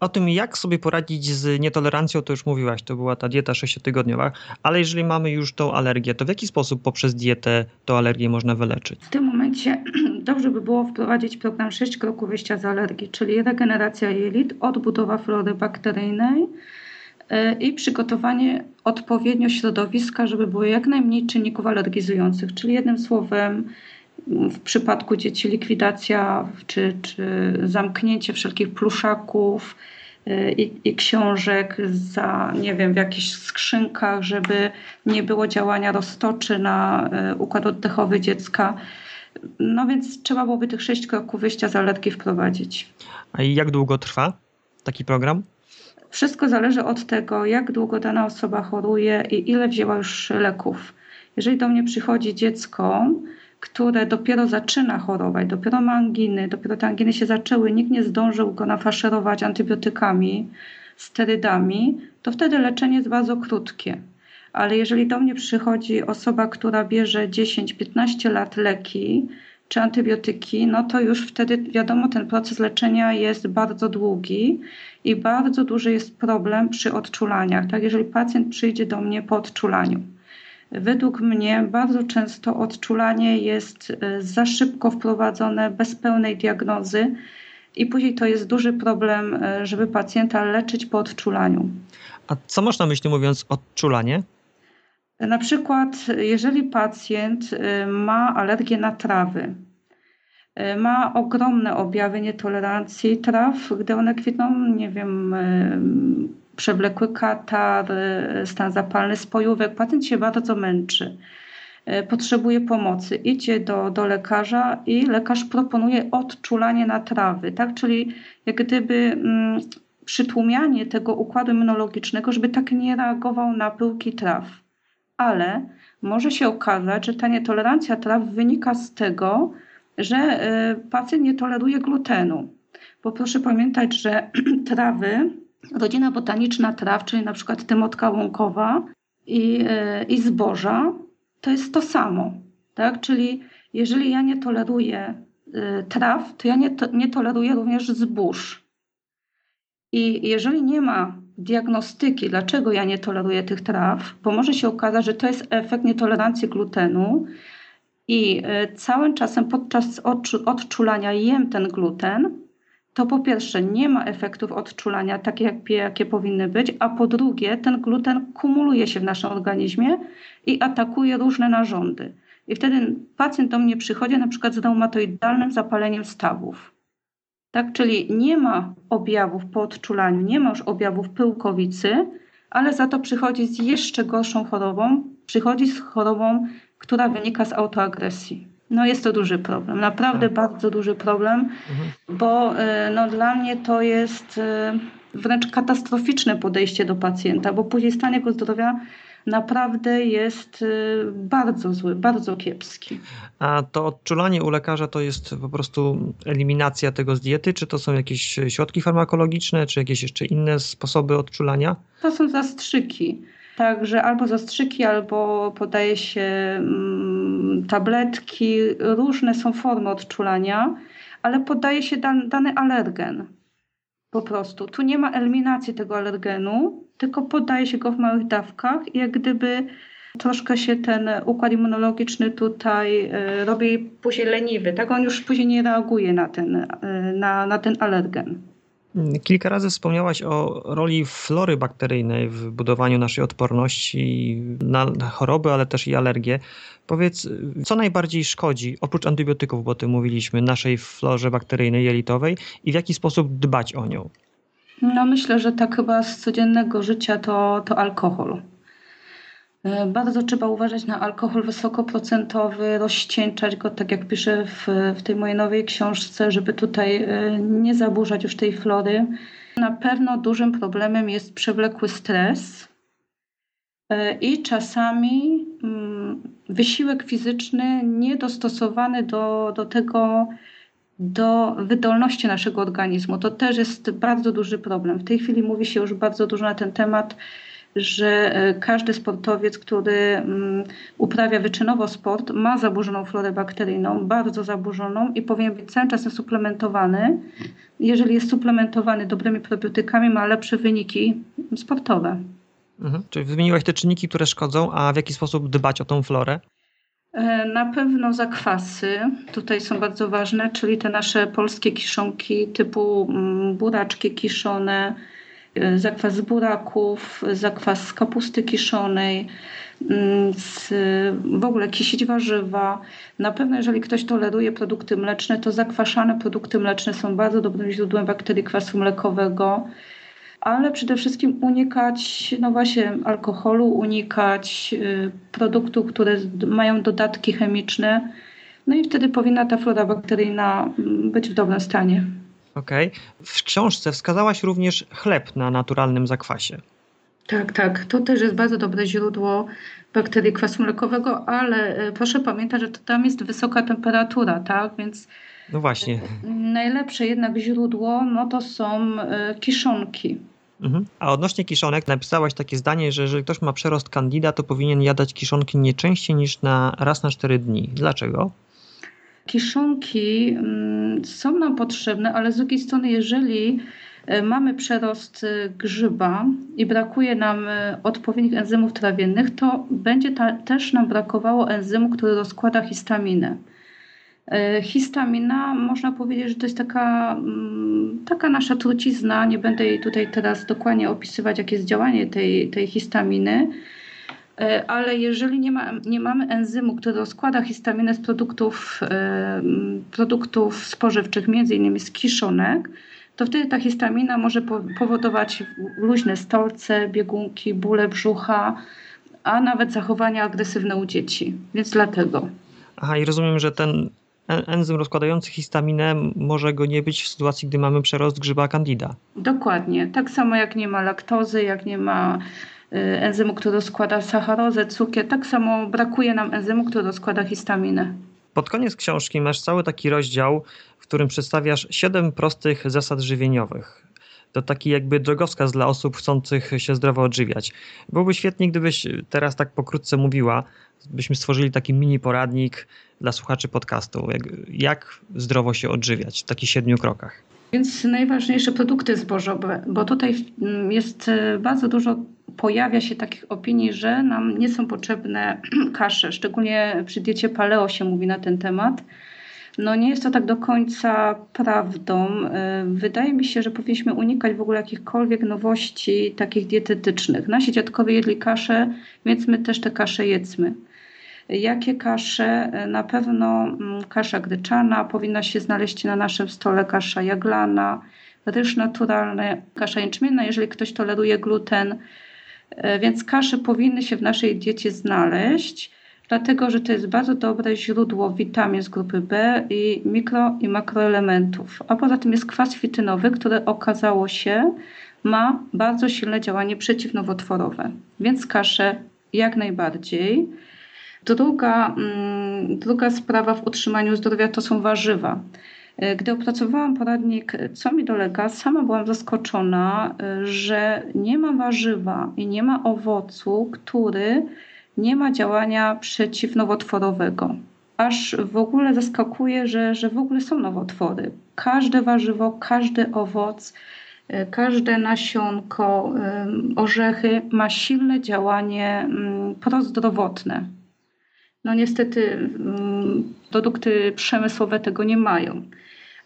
Speaker 1: O tym, jak sobie poradzić z nietolerancją, to już mówiłaś, to była ta dieta sześciotygodniowa, ale jeżeli mamy już tą alergię, to w jaki sposób poprzez dietę tą alergię można wyleczyć?
Speaker 2: W tym momencie dobrze by było wprowadzić program 6 kroków wyjścia z alergii, czyli regeneracja jelit, odbudowa flory bakteryjnej y, i przygotowanie odpowiednio środowiska, żeby było jak najmniej czynników alergizujących, czyli jednym słowem w przypadku dzieci likwidacja czy, czy zamknięcie wszelkich pluszaków y, i, i, książek za, nie wiem, w jakichś skrzynkach, żeby nie było działania roztoczy na y, układ oddechowy dziecka. No więc trzeba byłoby tych sześć kroków wyjścia z alergii wprowadzić.
Speaker 1: A jak długo trwa taki program?
Speaker 2: Wszystko zależy od tego, jak długo dana osoba choruje i ile wzięła już leków. Jeżeli do mnie przychodzi dziecko, które dopiero zaczyna chorować, dopiero ma anginy, dopiero te anginy się zaczęły, nikt nie zdążył go nafaszerować antybiotykami, sterydami, to wtedy leczenie jest bardzo krótkie. Ale jeżeli do mnie przychodzi osoba, która bierze 10-15 lat leki czy antybiotyki, no to już wtedy wiadomo, ten proces leczenia jest bardzo długi i bardzo duży jest problem przy odczulaniach. Tak, jeżeli pacjent przyjdzie do mnie po odczulaniu Według mnie bardzo często odczulanie jest e, za szybko wprowadzone, bez pełnej diagnozy, i później to jest duży problem, e, żeby pacjenta leczyć po odczulaniu.
Speaker 1: A co masz na myśli mówiąc odczulanie?
Speaker 2: Na przykład, jeżeli pacjent e, ma alergię na trawy, ma ogromne objawy nietolerancji traw, gdy one kwitną, nie wiem, przewlekły katar, e, stan zapalny spojówek. Pacjent się bardzo męczy. E, potrzebuje pomocy. Idzie do, do lekarza i lekarz proponuje odczulanie na trawy, tak? czyli jak gdyby mm, przytłumianie tego układu immunologicznego, żeby tak nie reagował na pyłki traw. Ale może się okazać, że ta nietolerancja traw wynika z tego, że e, pacjent nie toleruje glutenu. Bo proszę pamiętać, że trawy rodzina botaniczna traw, czyli na przykład tymotka łąkowa i, e, i zboża, to jest to samo. Tak? Czyli jeżeli ja nie toleruję e, traw, to ja nie, to, nie toleruję również zbóż. I jeżeli nie ma diagnostyki, dlaczego ja nie toleruję tych traw, bo może się okazać, że to jest efekt nietolerancji glutenu i e, całym czasem podczas odczulania jem ten gluten, to po pierwsze nie ma efektów odczulania takie, jak, jakie powinny być, a po drugie ten gluten kumuluje się w naszym organizmie i atakuje różne narządy. I wtedy pacjent do mnie przychodzi na przykład z reumatoidalnym zapaleniem stawów. Tak, czyli nie ma objawów po odczulaniu, nie ma już objawów pyłkowicy, ale za to przychodzi z jeszcze gorszą chorobą, przychodzi z chorobą, która wynika z autoagresji. No jest to duży problem, naprawdę tak. bardzo duży problem, mhm. bo e, no, dla mnie to jest e, wręcz katastroficzne podejście do pacjenta, bo później stan jego zdrowia naprawdę jest e, bardzo zły, bardzo kiepski.
Speaker 1: A to odczulanie u lekarza to jest po prostu eliminacja tego z diety, czy to są jakieś środki farmakologiczne, czy jakieś jeszcze inne sposoby odczulania?
Speaker 2: To są zastrzyki. Także albo zastrzyki, albo podaje się mm, tabletki. Różne są formy odczulania, ale podaje się dan, dany alergen. Po prostu. Tu nie ma eliminacji tego alergenu, tylko podaje się go w małych dawkach i jak gdyby troszkę się ten układ immunologiczny tutaj e, robi później leniwy, tak? On już później nie reaguje na ten, e, na, na ten alergen.
Speaker 1: Kilka razy wspomniałaś o roli flory bakteryjnej w budowaniu naszej odporności na choroby, ale też i alergie. Powiedz, co najbardziej szkodzi, oprócz antybiotyków, bo ty mówiliśmy, naszej florze bakteryjnej jelitowej i w jaki sposób dbać o nią?
Speaker 2: No myślę, że tak chyba z codziennego życia to, to alkohol. E, bardzo trzeba uważać na alkohol wysokoprocentowy, rozcieńczać go, tak jak piszę w, w tej mojej nowej książce, żeby tutaj e, nie zaburzać już tej flory. Na pewno dużym problemem jest przewlekły stres e, i czasami mm, wysiłek fizyczny niedostosowany do, do tego, do wydolności naszego organizmu. To też jest bardzo duży problem. W tej chwili mówi się już bardzo dużo na ten temat że e, każdy sportowiec, który mm, uprawia wyczynowo sport, ma zaburzoną florę bakteryjną, bardzo zaburzoną i powinien być cały czas suplementowany. Jeżeli jest suplementowany dobrymi probiotykami, ma lepsze wyniki sportowe.
Speaker 1: Mhm. Czyli wymieniłaś te czynniki, które szkodzą, a w jaki sposób dbać o tą florę?
Speaker 2: E, na pewno zakwasy tutaj są bardzo ważne, czyli te nasze polskie kiszonki typu mm, buraczki kiszone, zakwas z buraków, zakwas z kapusty kiszonej, mm, z, w ogóle kisić warzywa. Na pewno jeżeli ktoś toleruje produkty mleczne, to zakwaszane produkty mleczne są bardzo dobrym źródłem bakterii kwasu mlekowego. Ale przede wszystkim unikać, no właśnie, alkoholu, unikać y, produktów, które mają dodatki chemiczne. No i wtedy powinna ta flora bakteryjna mm, być w dobrym stanie.
Speaker 1: Okej. Okay. W książce wskazałaś również chleb na naturalnym zakwasie.
Speaker 2: Tak, tak. To też jest bardzo dobre źródło bakterii kwasu mlekowego, ale e, proszę pamiętać, że tam jest wysoka temperatura, tak? Więc
Speaker 1: no właśnie.
Speaker 2: Najlepsze jednak źródło no to są e, kiszonki.
Speaker 1: Mhm. A odnośnie kiszonek napisałaś takie zdanie, że jeżeli ktoś ma przerost candida, to powinien jadać kiszonki nie częściej niż na raz na 4 dni. Dlaczego?
Speaker 2: Kiszonki mm, są nam potrzebne, ale z drugiej strony, jeżeli e, mamy przerost e, grzyba i brakuje nam e, odpowiednich enzymów trawiennych, to będzie ta, też nam brakowało enzymu, który rozkłada histaminę. Histamina, można powiedzieć, że to jest taka, mm, taka nasza trucizna. Nie będę jej tutaj teraz dokładnie opisywać, jakie jest działanie tej, tej histaminy ale jeżeli nie, ma, nie mamy enzymu, który rozkłada histaminę z produktów, e, produktów spożywczych, między innymi z kiszonek, to wtedy ta histamina może powodować luźne stolce, biegunki, bóle brzucha, a nawet zachowania agresywne u dzieci. Więc dlatego.
Speaker 1: Aha, i rozumiem, że ten enzym rozkładający histaminę może go nie być w sytuacji, gdy mamy przerost grzyba candida.
Speaker 2: Dokładnie. Tak samo jak nie ma laktozy, jak nie ma enzymu, który składa sacharozę, cukier. Tak samo brakuje nam enzymu, który składa histaminę.
Speaker 1: Pod koniec książki masz cały taki rozdział, w którym przedstawiasz siedem prostych zasad żywieniowych. To taki jakby drogowskaz dla osób chcących się zdrowo odżywiać. Byłoby świetnie, gdybyś teraz tak pokrótce mówiła, byśmy stworzyli taki mini poradnik dla słuchaczy podcastu, jak, jak zdrowo się odżywiać w takich siedmiu krokach.
Speaker 2: Więc najważniejsze produkty zbożowe, bo tutaj jest e, bardzo dużo pojawia się takich opinii, że nam nie są potrzebne kasze, szczególnie przy diecie paleo się mówi na ten temat. No nie jest to tak do końca prawdą. E, wydaje mi się, że powinniśmy unikać w ogóle jakichkolwiek nowości takich dietetycznych. Nasi dziadkowie jedli kasze, więc my też te kasze jedzmy. Jakie kasze? E, na pewno mm, kasza gryczana powinna się znaleźć na naszym stole, kasza jaglana, ryż naturalny, kasza jęczmienna, jeżeli ktoś toleruje gluten, więc kasze powinny się w naszej diecie znaleźć, dlatego że to jest bardzo dobre źródło witamin z grupy B i mikro i makroelementów. A poza tym jest kwas fitynowy, który okazało się ma bardzo silne działanie przeciwnowotworowe, więc kasze jak najbardziej. Druga, mm, druga sprawa w utrzymaniu zdrowia to są warzywa. E, gdy opracowałam poradnik Co mi dolega, sama byłam zaskoczona, e, że nie ma warzywa i nie ma owocu, który nie ma działania przeciwnowotworowego. Aż w ogóle zaskakuje, że, że w ogóle są nowotwory. Każde warzywo, każdy owoc Każde nasionko, orzechy ma silne działanie mm, prozdrowotne. No niestety mm, produkty przemysłowe tego nie mają,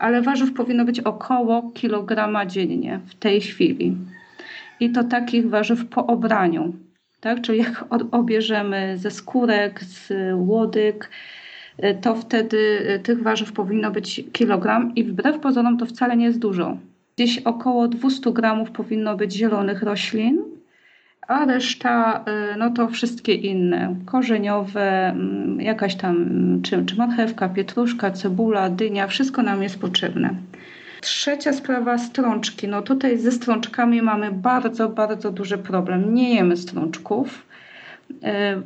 Speaker 2: ale warzyw powinno być około kilograma dziennie w tej chwili. I to takich warzyw po obraniu. Tak? Czyli jak obierzemy ze skórek, z łodyg, to wtedy tych warzyw powinno być kilogram i wbrew pozorom to wcale nie jest dużo. Gdzieś około 200 gramów powinno być zielonych roślin, a reszta y, no to wszystkie inne, korzeniowe, mm, jakaś tam, czy, czy marchewka, pietruszka, cebula, dynia, wszystko nam jest potrzebne. Trzecia sprawa, strączki. No tutaj ze strączkami mamy bardzo, bardzo duży problem. Nie jemy strączków, y,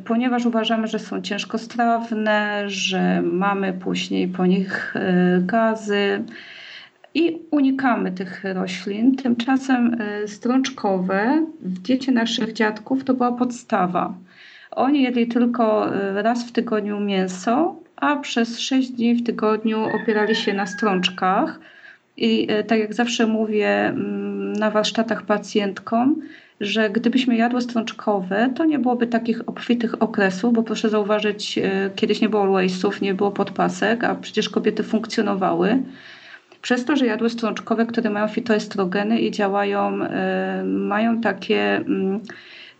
Speaker 2: ponieważ uważamy, że są ciężkostrawne, że mamy później po nich y, gazy i unikamy tych roślin. Tymczasem y, strączkowe w diecie naszych dziadków to była podstawa. Oni jedli tylko y, raz w tygodniu mięso, a przez 6 dni w tygodniu opierali się na strączkach. I y, tak jak zawsze mówię mm, na warsztatach pacjentkom, że gdybyśmy jadły strączkowe, to nie byłoby takich obfitych okresów, bo proszę zauważyć, kiedyś nie było waste'ów, nie było podpasek, a przecież kobiety funkcjonowały. Przez to, że jadły strączkowe, które mają fitoestrogeny i działają, y, mają takie mm,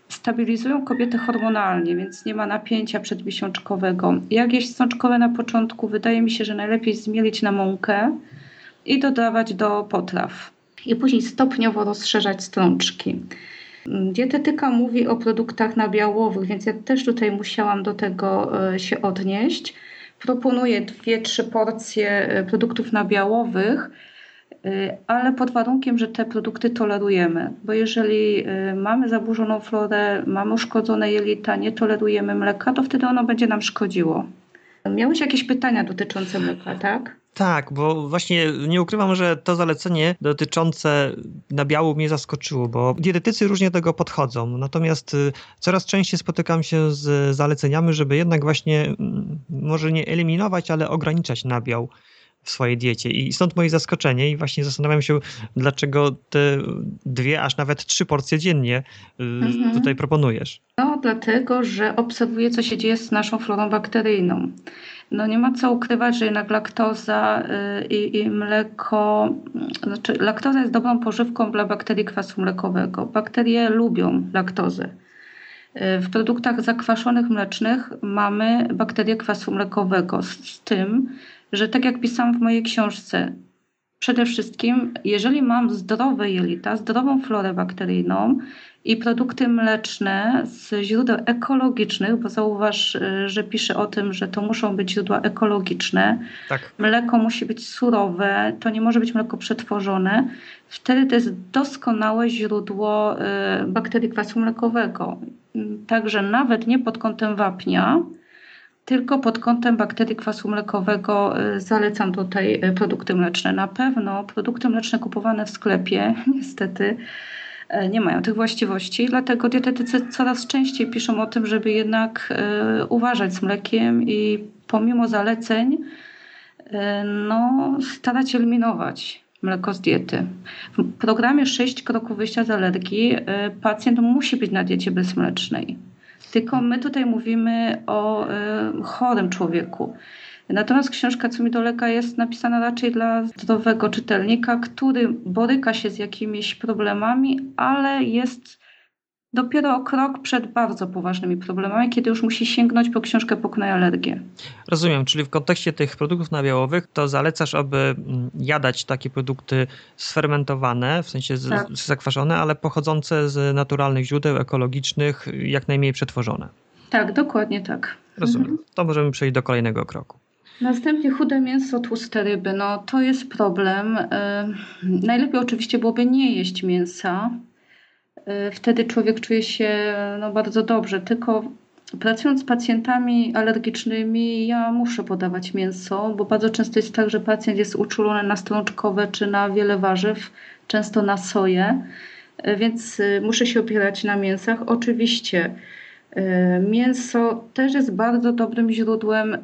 Speaker 2: stabilizują kobiety hormonalnie, więc nie ma napięcia przedmiesiączkowego. Jak jeść strączkowe na początku? Wydaje mi się, że najlepiej zmielić na mąkę i dodawać do potraw. I później stopniowo rozszerzać strączki. Dietetyka mówi o produktach nabiałowych, więc ja też tutaj musiałam do tego y, się odnieść proponuję dwie, trzy porcje e, produktów nabiałowych, e, ale pod warunkiem, że te produkty tolerujemy. Bo jeżeli e, mamy zaburzoną florę, mamy uszkodzone jelita, nie tolerujemy mleka, to wtedy ono będzie nam szkodziło. Miałeś jakieś pytania dotyczące mleka, tak?
Speaker 1: Tak, bo właśnie nie ukrywam, że to zalecenie dotyczące nabiału mnie zaskoczyło, bo dietetycy różnie do tego podchodzą. Natomiast y, coraz częściej spotykam się z zaleceniami, żeby jednak właśnie mm, może nie eliminować, ale ograniczać nabiał w swojej diecie. I stąd moje zaskoczenie i właśnie zastanawiam się, dlaczego te dwie, aż nawet trzy porcje dziennie y, mhm. tutaj proponujesz.
Speaker 2: No, dlatego, że obserwuję, co się dzieje z naszą florą bakteryjną. No nie ma co ukrywać, że jednak laktoza y, i, i mleko, znaczy laktoza jest dobrą pożywką dla bakterii kwasu mlekowego. Bakterie lubią laktozę. Y, w produktach zakwaszonych mlecznych mamy bakterie kwasu mlekowego, z, z tym, że tak jak pisałam w mojej książce, przede wszystkim, jeżeli mam zdrowe jelita, zdrową florę bakteryjną, i produkty mleczne z źródeł ekologicznych, bo zauważ, y, że pisze o tym, że to muszą być źródła ekologiczne. Tak. Mleko musi być surowe, to nie może być mleko przetworzone. Wtedy to jest doskonałe źródło y, bakterii kwasu mlekowego. Także nawet nie pod kątem wapnia, tylko pod kątem bakterii kwasu mlekowego y, zalecam tutaj produkty mleczne. Na pewno produkty mleczne kupowane w sklepie, niestety, nie mają tych właściwości, dlatego dietetycy coraz częściej piszą o tym, żeby jednak e, uważać z mlekiem i pomimo zaleceń e, no, starać eliminować mleko z diety. W programie 6 kroków wyjścia z alergii pacjent musi być na diecie bezmlecznej. Tylko my tutaj mówimy o chorym człowieku. Natomiast książka Co mi doleka jest napisana raczej dla zdrowego czytelnika, który boryka się z jakimiś problemami, ale jest dopiero o krok przed bardzo poważnymi problemami, kiedy już musi sięgnąć po książkę Pokonaj alergię.
Speaker 1: Rozumiem, czyli w kontekście tych produktów nabiałowych to zalecasz, aby mm, jadać takie produkty sfermentowane, w sensie tak. zakwaszone, ale pochodzące z naturalnych źródeł ekologicznych, jak najmniej przetworzone.
Speaker 2: Tak, dokładnie tak.
Speaker 1: Rozumiem. Mhm. To możemy przejść do kolejnego kroku.
Speaker 2: Następnie chude mięso, tłuste ryby. No to jest problem. Najlepiej oczywiście byłoby nie jeść mięsa. Wtedy człowiek czuje się no, bardzo dobrze. Tylko pracując z pacjentami alergicznymi, ja muszę podawać mięso, bo bardzo często jest tak, że pacjent jest uczulony na strączkowe czy na wiele warzyw, często na soję, więc y, muszę się opierać na mięsach. Oczywiście y, mięso też jest bardzo dobrym źródłem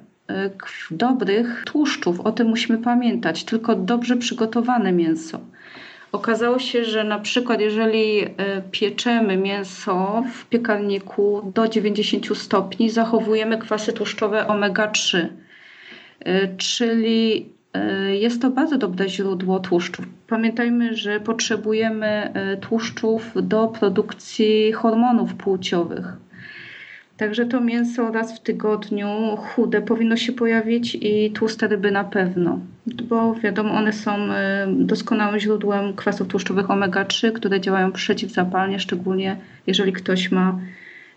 Speaker 2: dobrych tłuszczów. O tym musimy pamiętać. Tylko dobrze przygotowane mięso. Okazało się, że na przykład jeżeli e, pieczemy mięso w piekarniku do 90 stopni, zachowujemy kwasy tłuszczowe omega-3, e, czyli e, jest to bardzo dobre źródło tłuszczów. Pamiętajmy, że potrzebujemy tłuszczów do produkcji hormonów płciowych. Także to mięso raz w tygodniu chude powinno się pojawić i tłuste ryby na pewno, bo wiadomo, one są e, doskonałym źródłem kwasów tłuszczowych omega-3, które działają przeciwzapalnie, szczególnie jeżeli ktoś ma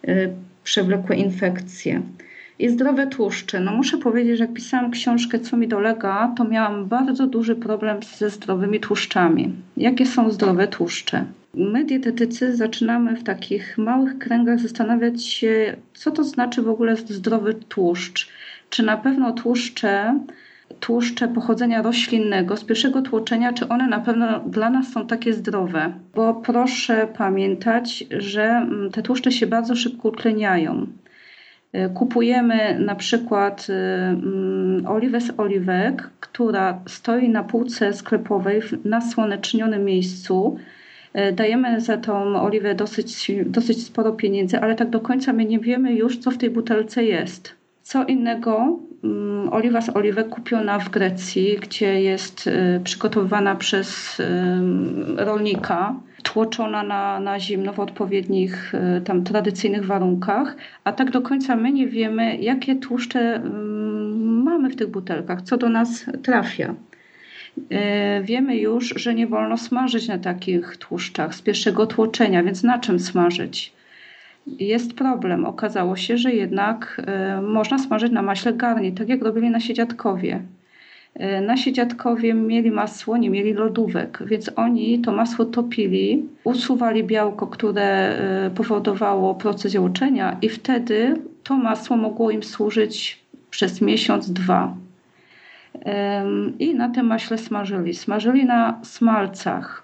Speaker 2: e, przewlekłe infekcje. I zdrowe tłuszcze. No muszę powiedzieć, że jak pisałam książkę Co mi dolega, to miałam bardzo duży problem ze zdrowymi tłuszczami. Jakie są zdrowe tłuszcze? My, dietetycy, zaczynamy w takich małych kręgach zastanawiać się, co to znaczy w ogóle zdrowy tłuszcz. Czy na pewno tłuszcze, tłuszcze pochodzenia roślinnego z pierwszego tłoczenia, czy one na pewno dla nas są takie zdrowe? Bo proszę pamiętać, że mm, te tłuszcze się bardzo szybko utleniają. Y, kupujemy na przykład y, mm, oliwę z oliwek, która stoi na półce sklepowej w nasłonecznionym miejscu E, dajemy za tą oliwę dosyć, dosyć sporo pieniędzy, ale tak do końca my nie wiemy już, co w tej butelce jest. Co innego um, oliwa z oliwek kupiona w Grecji, gdzie jest przygotowywana przez rolnika, tłoczona na, na zimno w odpowiednich y, tam tradycyjnych warunkach, a tak do końca my nie wiemy, jakie tłuszcze mamy w tych butelkach, co do nas trafia. E, wiemy już, że nie wolno smażyć na takich tłuszczach z pierwszego tłoczenia, więc na czym smażyć? Jest problem. Okazało się, że jednak e, można smażyć na maśle garni, tak jak robili nasi dziadkowie. E, nasi dziadkowie mieli masło, nie mieli lodówek, więc oni to masło topili, usuwali białko, które powodowało proces jączenia i wtedy to masło mogło im służyć przez miesiąc, dwa i na tym maśle smażyli. Smażyli na smalcach.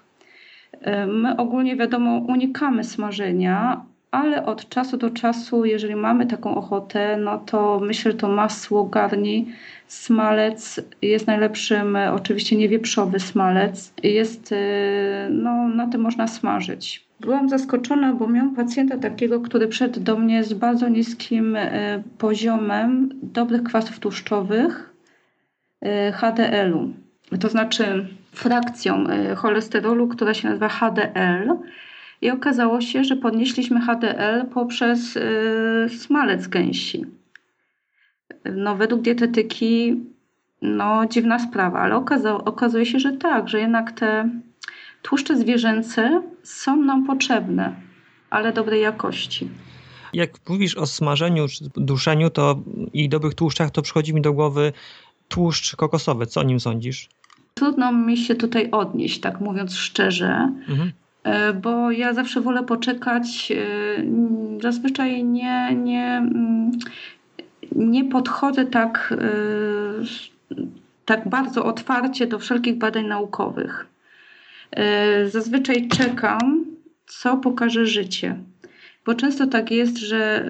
Speaker 2: My ogólnie wiadomo unikamy smażenia, ale od czasu do czasu, jeżeli mamy taką ochotę, no to myślę, że to masło garni, smalec jest najlepszym, oczywiście nie wieprzowy smalec, jest, e, no na tym można smażyć. Byłam zaskoczona, bo miałam pacjenta takiego, który przyszedł do mnie z bardzo niskim e, poziomem dobrych kwasów tłuszczowych, HDL-u, to znaczy frakcją cholesterolu, która się nazywa HDL. I okazało się, że podnieśliśmy HDL poprzez smalec gęsi. No, według dietetyki no, dziwna sprawa, ale okazało, okazuje się, że tak, że jednak te tłuszcze zwierzęce są nam potrzebne, ale dobrej jakości.
Speaker 1: Jak mówisz o smażeniu czy duszeniu to i dobrych tłuszczach, to przychodzi mi do głowy tłuszcz kokosowy. Co o nim sądzisz?
Speaker 2: Trudno mi się tutaj odnieść, tak mówiąc szczerze. Mhm. E, bo ja zawsze wolę poczekać. E, zazwyczaj nie, nie, mm, nie podchodzę tak, e, tak bardzo otwarcie do wszelkich badań naukowych. Zazwyczaj czekam, co pokaże życie. Bo często tak jest, że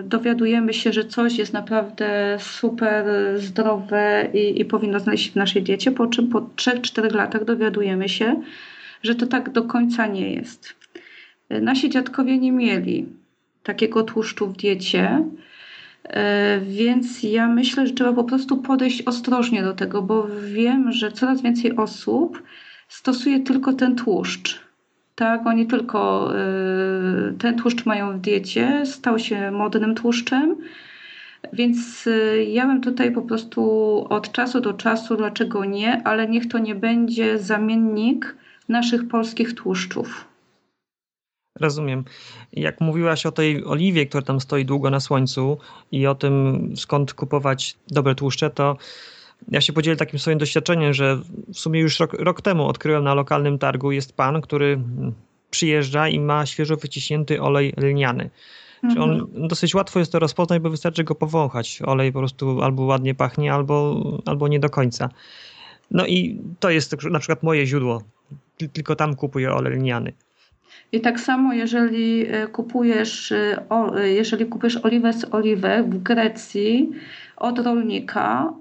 Speaker 2: y, dowiadujemy się, że coś jest naprawdę super zdrowe i, i powinno znaleźć się w naszej diecie, po czym po 3-4 latach dowiadujemy się, że to tak do końca nie jest. Nasi dziadkowie nie mieli takiego tłuszczu w diecie, więc ja myślę, że trzeba po prostu podejść ostrożnie do tego, bo wiem, że coraz więcej osób stosuje tylko ten tłuszcz tak, oni tylko y, ten tłuszcz mają w diecie, stał się modnym tłuszczem. Więc y, ja bym tutaj po prostu od czasu do czasu, dlaczego nie, ale niech to nie będzie zamiennik naszych polskich tłuszczów.
Speaker 1: Rozumiem. Jak mówiłaś o tej oliwie, która tam stoi długo na słońcu i o tym, skąd kupować dobre tłuszcze, to ja się podzielę takim swoim doświadczeniem, że w sumie już rok, rok temu odkryłem na lokalnym targu jest pan, który przyjeżdża i ma świeżo wyciśnięty olej lniany. Mhm. on dosyć łatwo jest to rozpoznać, bo wystarczy go powąchać. Olej po prostu albo ładnie pachnie, albo, albo nie do końca. No i to jest na przykład moje źródło. Tylko tam kupuję olej lniany.
Speaker 2: I tak samo, jeżeli e, kupujesz, e, jeżeli kupujesz oliwę z oliwek w Grecji od rolnika,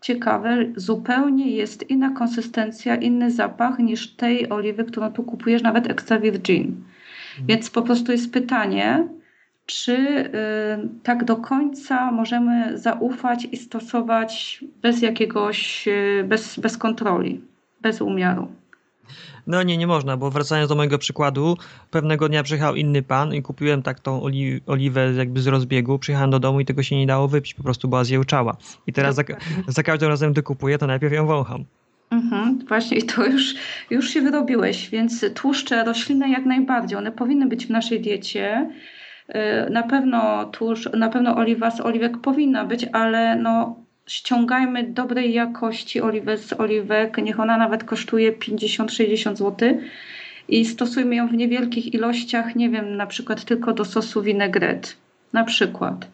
Speaker 2: ciekawe, zupełnie jest inna konsystencja, inny zapach niż tej oliwy, którą tu kupujesz, nawet extra virgin. Mhm. Więc po prostu jest pytanie, czy y, tak do końca możemy zaufać i stosować bez jakiegoś, y, bez, bez kontroli, bez umiaru.
Speaker 1: No nie, nie można, bo wracając do mojego przykładu, pewnego dnia przyjechał inny pan i kupiłem tak tą oli oliwę jakby z rozbiegu, przyjechałem do domu i tego się nie dało wypić, po prostu była zjełczała. I teraz za, za każdym razem, gdy kupuję, to najpierw ją wącham.
Speaker 2: Mhm, właśnie i to już, już się wyrobiłeś, więc tłuszcze roślinne jak najbardziej, one powinny być w naszej diecie. Y, na pewno tłuszcz, na pewno oliwa z oliwek powinna być, ale no ściągajmy dobrej jakości oliwę z oliwek, niech ona nawet kosztuje 50-60 zł i stosujmy ją w niewielkich ilościach, nie wiem, na przykład tylko do sosu vinaigrette, na przykład.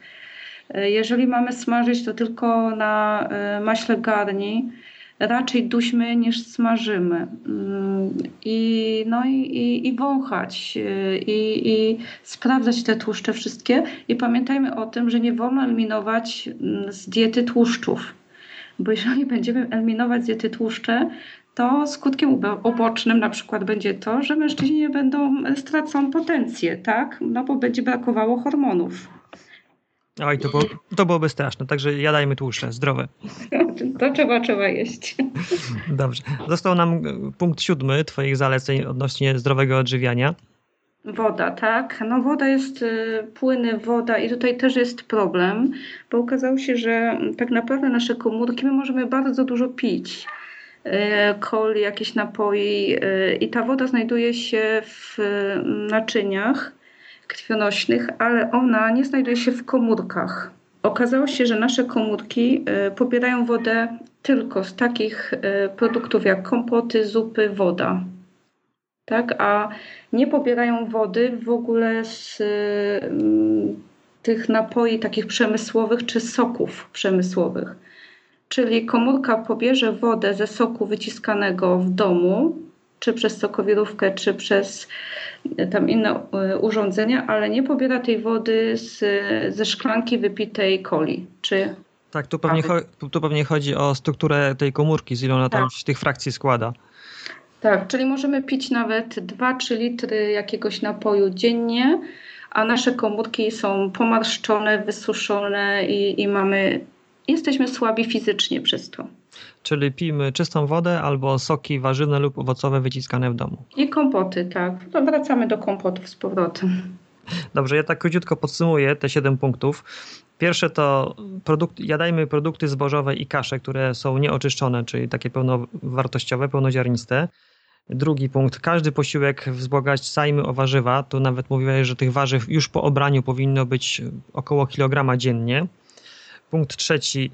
Speaker 2: Y, jeżeli mamy smażyć, to tylko na y, maśle garni, raczej duśmy niż smażymy. Mm, I, no i, i, i wąchać, y, i, i sprawdzać te tłuszcze wszystkie. I pamiętajmy o tym, że nie wolno eliminować mm, z diety tłuszczów. Bo jeżeli będziemy eliminować z diety tłuszcze, to skutkiem ubocznym na przykład będzie to, że mężczyźni będą stracą potencję, tak? No bo będzie brakowało hormonów.
Speaker 1: Oj, to, było, to byłoby straszne, także jadajmy tłuszcze, zdrowe.
Speaker 2: To trzeba, trzeba jeść.
Speaker 1: Dobrze. Został nam punkt siódmy Twoich zaleceń odnośnie zdrowego odżywiania.
Speaker 2: Woda, tak. No woda jest y, płyny, woda i tutaj też jest problem, bo okazało się, że tak naprawdę nasze komórki my możemy bardzo dużo pić. Coli, y, jakieś napoi i ta woda znajduje się w naczyniach krwionośnych, ale ona nie znajduje się w komórkach. Okazało się, że nasze komórki y, pobierają wodę tylko z takich y, produktów jak kompoty, zupy, woda. Tak? A nie pobierają wody w ogóle z y, tych napoi takich przemysłowych czy soków przemysłowych. Czyli komórka pobierze wodę ze soku wyciskanego w domu, czy przez sokowirówkę, czy przez tam inne e, urządzenia, ale nie pobiera tej wody z, ze szklanki wypitej coli. Czy
Speaker 1: tak, tu pewnie, tu pewnie chodzi o strukturę tej komórki, z ile ona tam tak. tych frakcji składa.
Speaker 2: Tak, czyli możemy pić nawet 2-3 litry jakiegoś napoju dziennie, a nasze komórki są pomarszczone, wysuszone i, i mamy, jesteśmy słabi fizycznie przez to
Speaker 1: czyli pijmy czystą wodę albo soki warzywne lub owocowe wyciskane w domu.
Speaker 2: I kompoty, tak. To wracamy do kompotów z powrotem.
Speaker 1: Dobrze, ja tak króciutko podsumuję te 7 punktów. Pierwsze to produkt, jadajmy produkty zbożowe i kasze, które są nieoczyszczone, czyli takie pełnowartościowe, pełnoziarniste. Drugi punkt, każdy posiłek wzbogacajmy o warzywa. Tu nawet mówiłeś, że tych warzyw już po obraniu powinno być około kilograma dziennie. Punkt trzeci,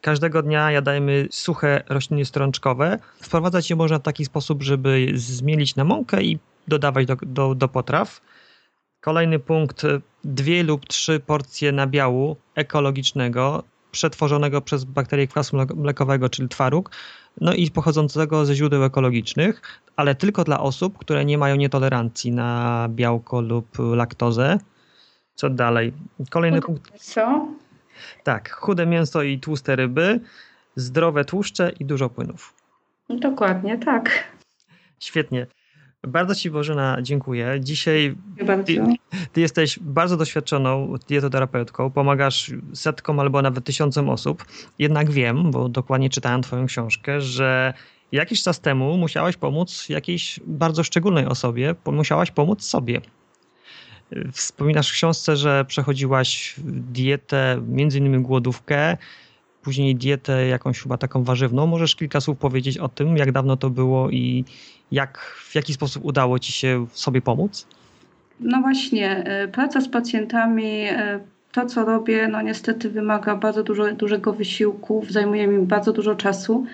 Speaker 1: Każdego dnia jadajmy suche rośliny strączkowe. Wprowadzać je można w taki sposób, żeby zmielić na mąkę i dodawać do, do, do potraw. Kolejny punkt, dwie lub trzy porcje nabiału ekologicznego, przetworzonego przez bakterie kwasu mlekowego, czyli twaróg, no i pochodzącego ze źródeł ekologicznych, ale tylko dla osób, które nie mają nietolerancji na białko lub laktozę. Co dalej? Kolejny punkt.
Speaker 2: Co?
Speaker 1: Tak, chude mięso i tłuste ryby, zdrowe tłuszcze i dużo płynów.
Speaker 2: Dokładnie, tak.
Speaker 1: Świetnie. Bardzo Ci Bożena dziękuję. Dzisiaj
Speaker 2: ty,
Speaker 1: ty, jesteś bardzo doświadczoną dietoterapeutką, pomagasz setkom albo nawet tysiącom osób. Jednak wiem, bo dokładnie czytałem Twoją książkę, że jakiś czas temu musiałaś pomóc jakiejś bardzo szczególnej osobie, musiałaś pomóc sobie. Wspominasz w książce, że przechodziłaś dietę, między innymi głodówkę, później dietę jakąś chyba taką warzywną. Możesz kilka słów powiedzieć o tym, jak dawno to było i jak, w jaki sposób udało ci się sobie pomóc?
Speaker 2: No właśnie, e, praca z pacjentami, e, to co robię, no niestety wymaga bardzo dużo, dużego wysiłku, zajmuje mi bardzo dużo czasu.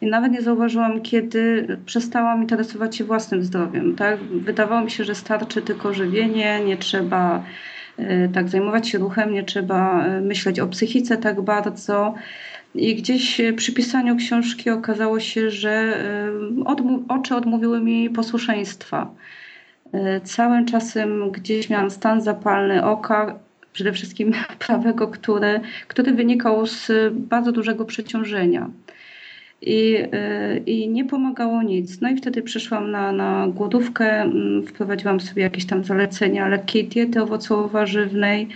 Speaker 2: I nawet nie zauważyłam, kiedy przestałam interesować się własnym zdrowiem. Tak? Wydawało mi się, że starczy tylko żywienie, nie trzeba e, tak zajmować się ruchem, nie trzeba e, myśleć o psychice tak bardzo. I gdzieś przy pisaniu książki okazało się, że e, oczy odmówiły mi posłuszeństwa. Całym czasem gdzieś miałam stan zapalny oka, przede wszystkim prawego, które, który wynikał z bardzo dużego przeciążenia. I, I nie pomagało nic. No i wtedy przyszłam na, na głodówkę, mm, wprowadziłam sobie jakieś tam zalecenia lekkiej diety owocowo-warzywnej,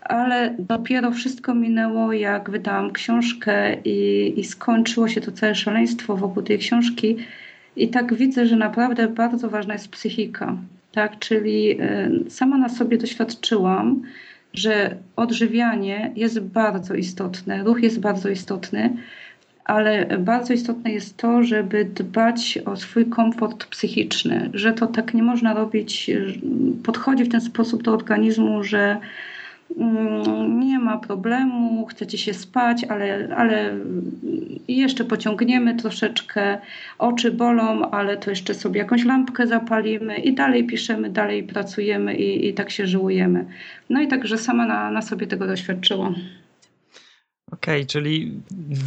Speaker 2: ale dopiero wszystko minęło, jak wydałam książkę i, i skończyło się to całe szaleństwo wokół tej książki. I tak widzę, że naprawdę bardzo ważna jest psychika. Tak? Czyli y, sama na sobie doświadczyłam, że odżywianie jest bardzo istotne, ruch jest bardzo istotny, ale bardzo istotne jest to, żeby dbać o swój komfort psychiczny, że to tak nie można robić, podchodzi w ten sposób do organizmu, że Mm, nie ma problemu, chcecie się spać, ale, ale jeszcze pociągniemy troszeczkę, oczy bolą, ale to jeszcze sobie jakąś lampkę zapalimy i dalej piszemy, dalej pracujemy i, i tak się żyłujemy. No i także sama na, na sobie tego doświadczyłam.
Speaker 1: Okej, okay, czyli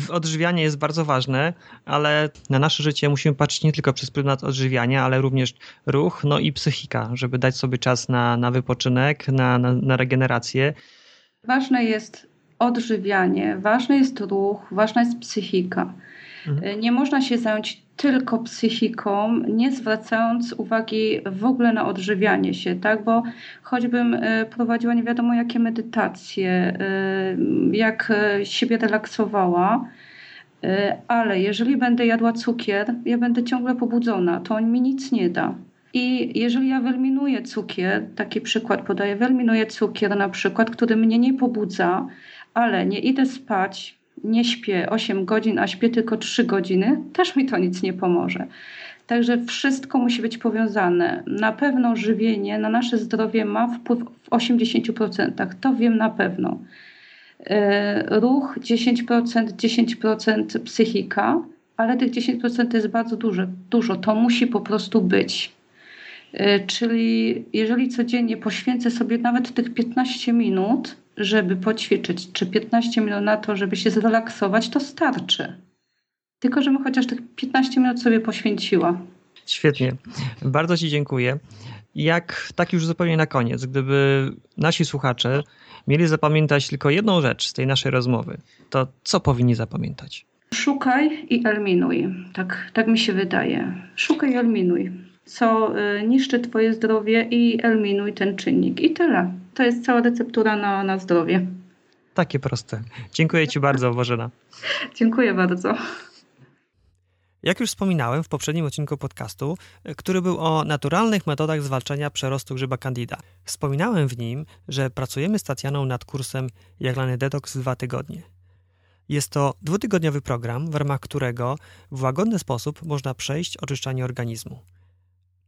Speaker 1: odżywianie jest bardzo ważne, ale na nasze życie musimy patrzeć nie tylko przez pryzmat odżywiania, ale również ruch, no i psychika, żeby dać sobie czas na, na wypoczynek, na, na, na regenerację.
Speaker 2: Ważne jest odżywianie, ważny jest ruch, ważna jest psychika. Mhm. Nie można się zająć tylko psychiką, nie zwracając uwagi w ogóle na odżywianie się, tak? Bo choćbym e, prowadziła nie wiadomo jakie medytacje, e, jak e, siebie relaksowała, ale jeżeli będę jadła cukier, ja będę ciągle pobudzona, to on mi nic nie da. I jeżeli ja wyeliminuję cukier, taki przykład podaję, wyeliminuję cukier na przykład, który mnie nie pobudza, ale nie idę spać, nie śpię 8 godzin, a śpię tylko 3 godziny, też mi to nic nie pomoże. Także wszystko musi być powiązane. Na pewno żywienie na nasze zdrowie ma wpływ w 80%. To wiem na pewno. E, ruch 10%, 10% psychika, ale tych 10% to jest bardzo dużo. dużo. To musi po prostu być. E, czyli jeżeli codziennie poświęcę sobie nawet tych 15 minut, żeby poćwiczyć, czy 15 minut na to, żeby się zrelaksować, to starczy. Tylko, żebym chociaż tych 15 minut sobie poświęciła.
Speaker 1: Świetnie. Bardzo Ci dziękuję. Jak tak już zupełnie na koniec, gdyby nasi słuchacze mieli zapamiętać tylko jedną rzecz z tej naszej rozmowy, to co powinni zapamiętać?
Speaker 2: Szukaj i eliminuj. Tak, tak mi się wydaje. Szukaj i eliminuj. Co y, niszczy Twoje zdrowie i eliminuj ten czynnik. I tyle to jest cała receptura na, na zdrowie.
Speaker 1: Takie proste. Dziękuję Ci bardzo, Bożena.
Speaker 2: Dziękuję bardzo.
Speaker 1: Jak już wspominałem w poprzednim odcinku podcastu, który był o naturalnych metodach zwalczania przerostu grzyba Candida, wspominałem w nim, że pracujemy z Tatianą nad kursem Jaglany Detox dwa tygodnie. Jest to dwutygodniowy program, w ramach którego w łagodny sposób można przejść oczyszczanie organizmu.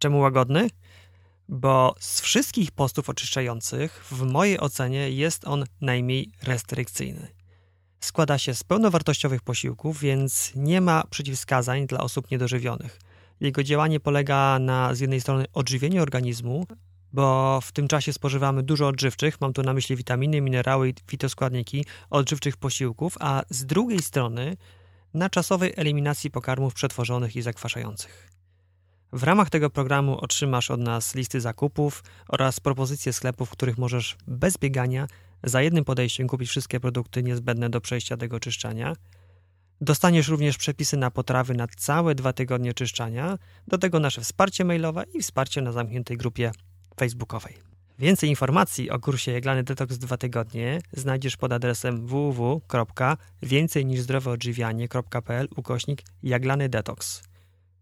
Speaker 1: Czemu łagodny? bo z wszystkich postów oczyszczających, w mojej ocenie, jest on najmniej restrykcyjny. Składa się z pełnowartościowych posiłków, więc nie ma przeciwwskazań dla osób niedożywionych. Jego działanie polega na z jednej strony odżywieniu organizmu, bo w tym czasie spożywamy dużo odżywczych, mam tu na myśli witaminy, minerały i fitoskładniki odżywczych posiłków, a z drugiej strony na czasowej eliminacji pokarmów przetworzonych i zakwaszających. W ramach tego programu otrzymasz od nas listy zakupów oraz propozycje sklepów, w których możesz bez biegania za jednym podejściem kupić wszystkie produkty niezbędne do przejścia tego czyszczania. Dostaniesz również przepisy na potrawy na całe dwa tygodnie czyszczania, do tego nasze wsparcie mailowe i wsparcie na zamkniętej grupie facebookowej. Więcej informacji o kursie Jaglany Detox 2 tygodnie znajdziesz pod adresem www.więcejniżzdroweodżywianie.pl ukośnik Jaglany Detox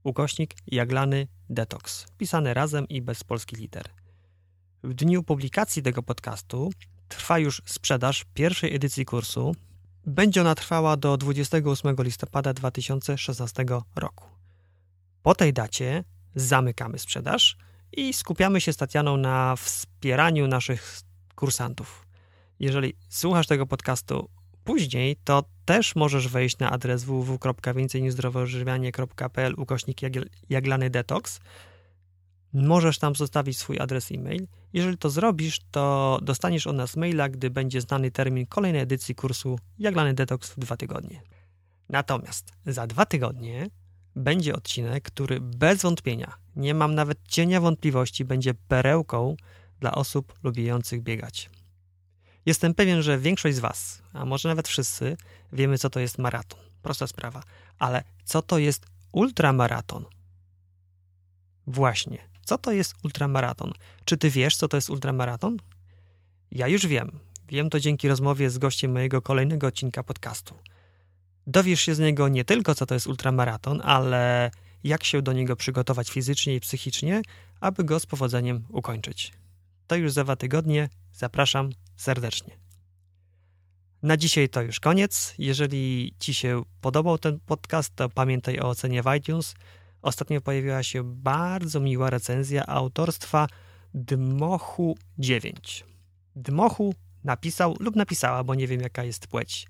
Speaker 1: ukośnik Jaglany Detox, pisane razem i bez polskich liter. W dniu publikacji tego podcastu trwa już sprzedaż pierwszej edycji kursu. Będzie ona trwała do 28 listopada 2016 roku. Po tej dacie zamykamy sprzedaż i skupiamy się z Tatianą na wspieraniu naszych kursantów. Jeżeli słuchasz tego podcastu później, to też możesz wejść na adres www.więcejnizdrowoodżywianie.pl ukośnik jaglany detox. Możesz tam zostawić swój adres e-mail. Jeżeli to zrobisz, to dostaniesz od nas maila, gdy będzie znany termin kolejnej edycji kursu Jaglany Detox w dwa tygodnie. Natomiast za dwa tygodnie będzie odcinek, który bez wątpienia, nie mam nawet cienia wątpliwości, będzie perełką dla osób lubiących biegać. Jestem pewien, że większość z Was, a może nawet wszyscy, wiemy, co to jest maraton. Prosta sprawa. Ale co to jest ultramaraton? Właśnie, co to jest ultramaraton? Czy Ty wiesz, co to jest ultramaraton? Ja już wiem. Wiem to dzięki rozmowie z gościem mojego kolejnego odcinka podcastu. Dowiesz się z niego nie tylko, co to jest ultramaraton, ale jak się do niego przygotować fizycznie i psychicznie, aby go z powodzeniem ukończyć. To już za dwa tygodnie. Zapraszam serdecznie. Na dzisiaj to już koniec. Jeżeli Ci się podobał ten podcast, to pamiętaj o ocenie w iTunes. Ostatnio pojawiła się bardzo miła recenzja autorstwa Dmochu 9. Dmochu napisał lub napisała, bo nie wiem jaka jest płeć.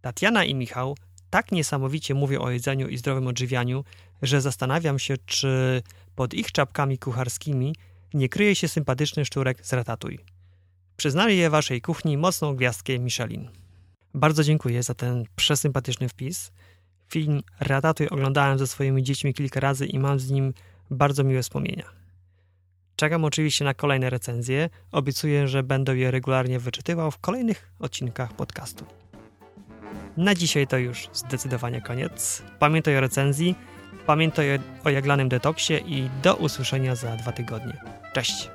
Speaker 1: Tatiana i Michał tak niesamowicie mówią o jedzeniu i zdrowym odżywianiu, że zastanawiam się, czy pod ich czapkami kucharskimi nie kryje się sympatyczny szczurek z Ratatuj. Przyznali je waszej kuchni mocną gwiazdkę Michelin. Bardzo dziękuję za ten przesympatyczny wpis. Film Ratatuj oglądałem ze swoimi dziećmi kilka razy i mam z nim bardzo miłe wspomnienia. Czekam oczywiście na kolejne recenzje. Obiecuję, że będę je regularnie wyczytywał w kolejnych odcinkach podcastu. Na dzisiaj to już zdecydowanie koniec. Pamiętaj o recenzji, pamiętaj o jaglanym detoksie i do usłyszenia za dwa tygodnie. Cześć!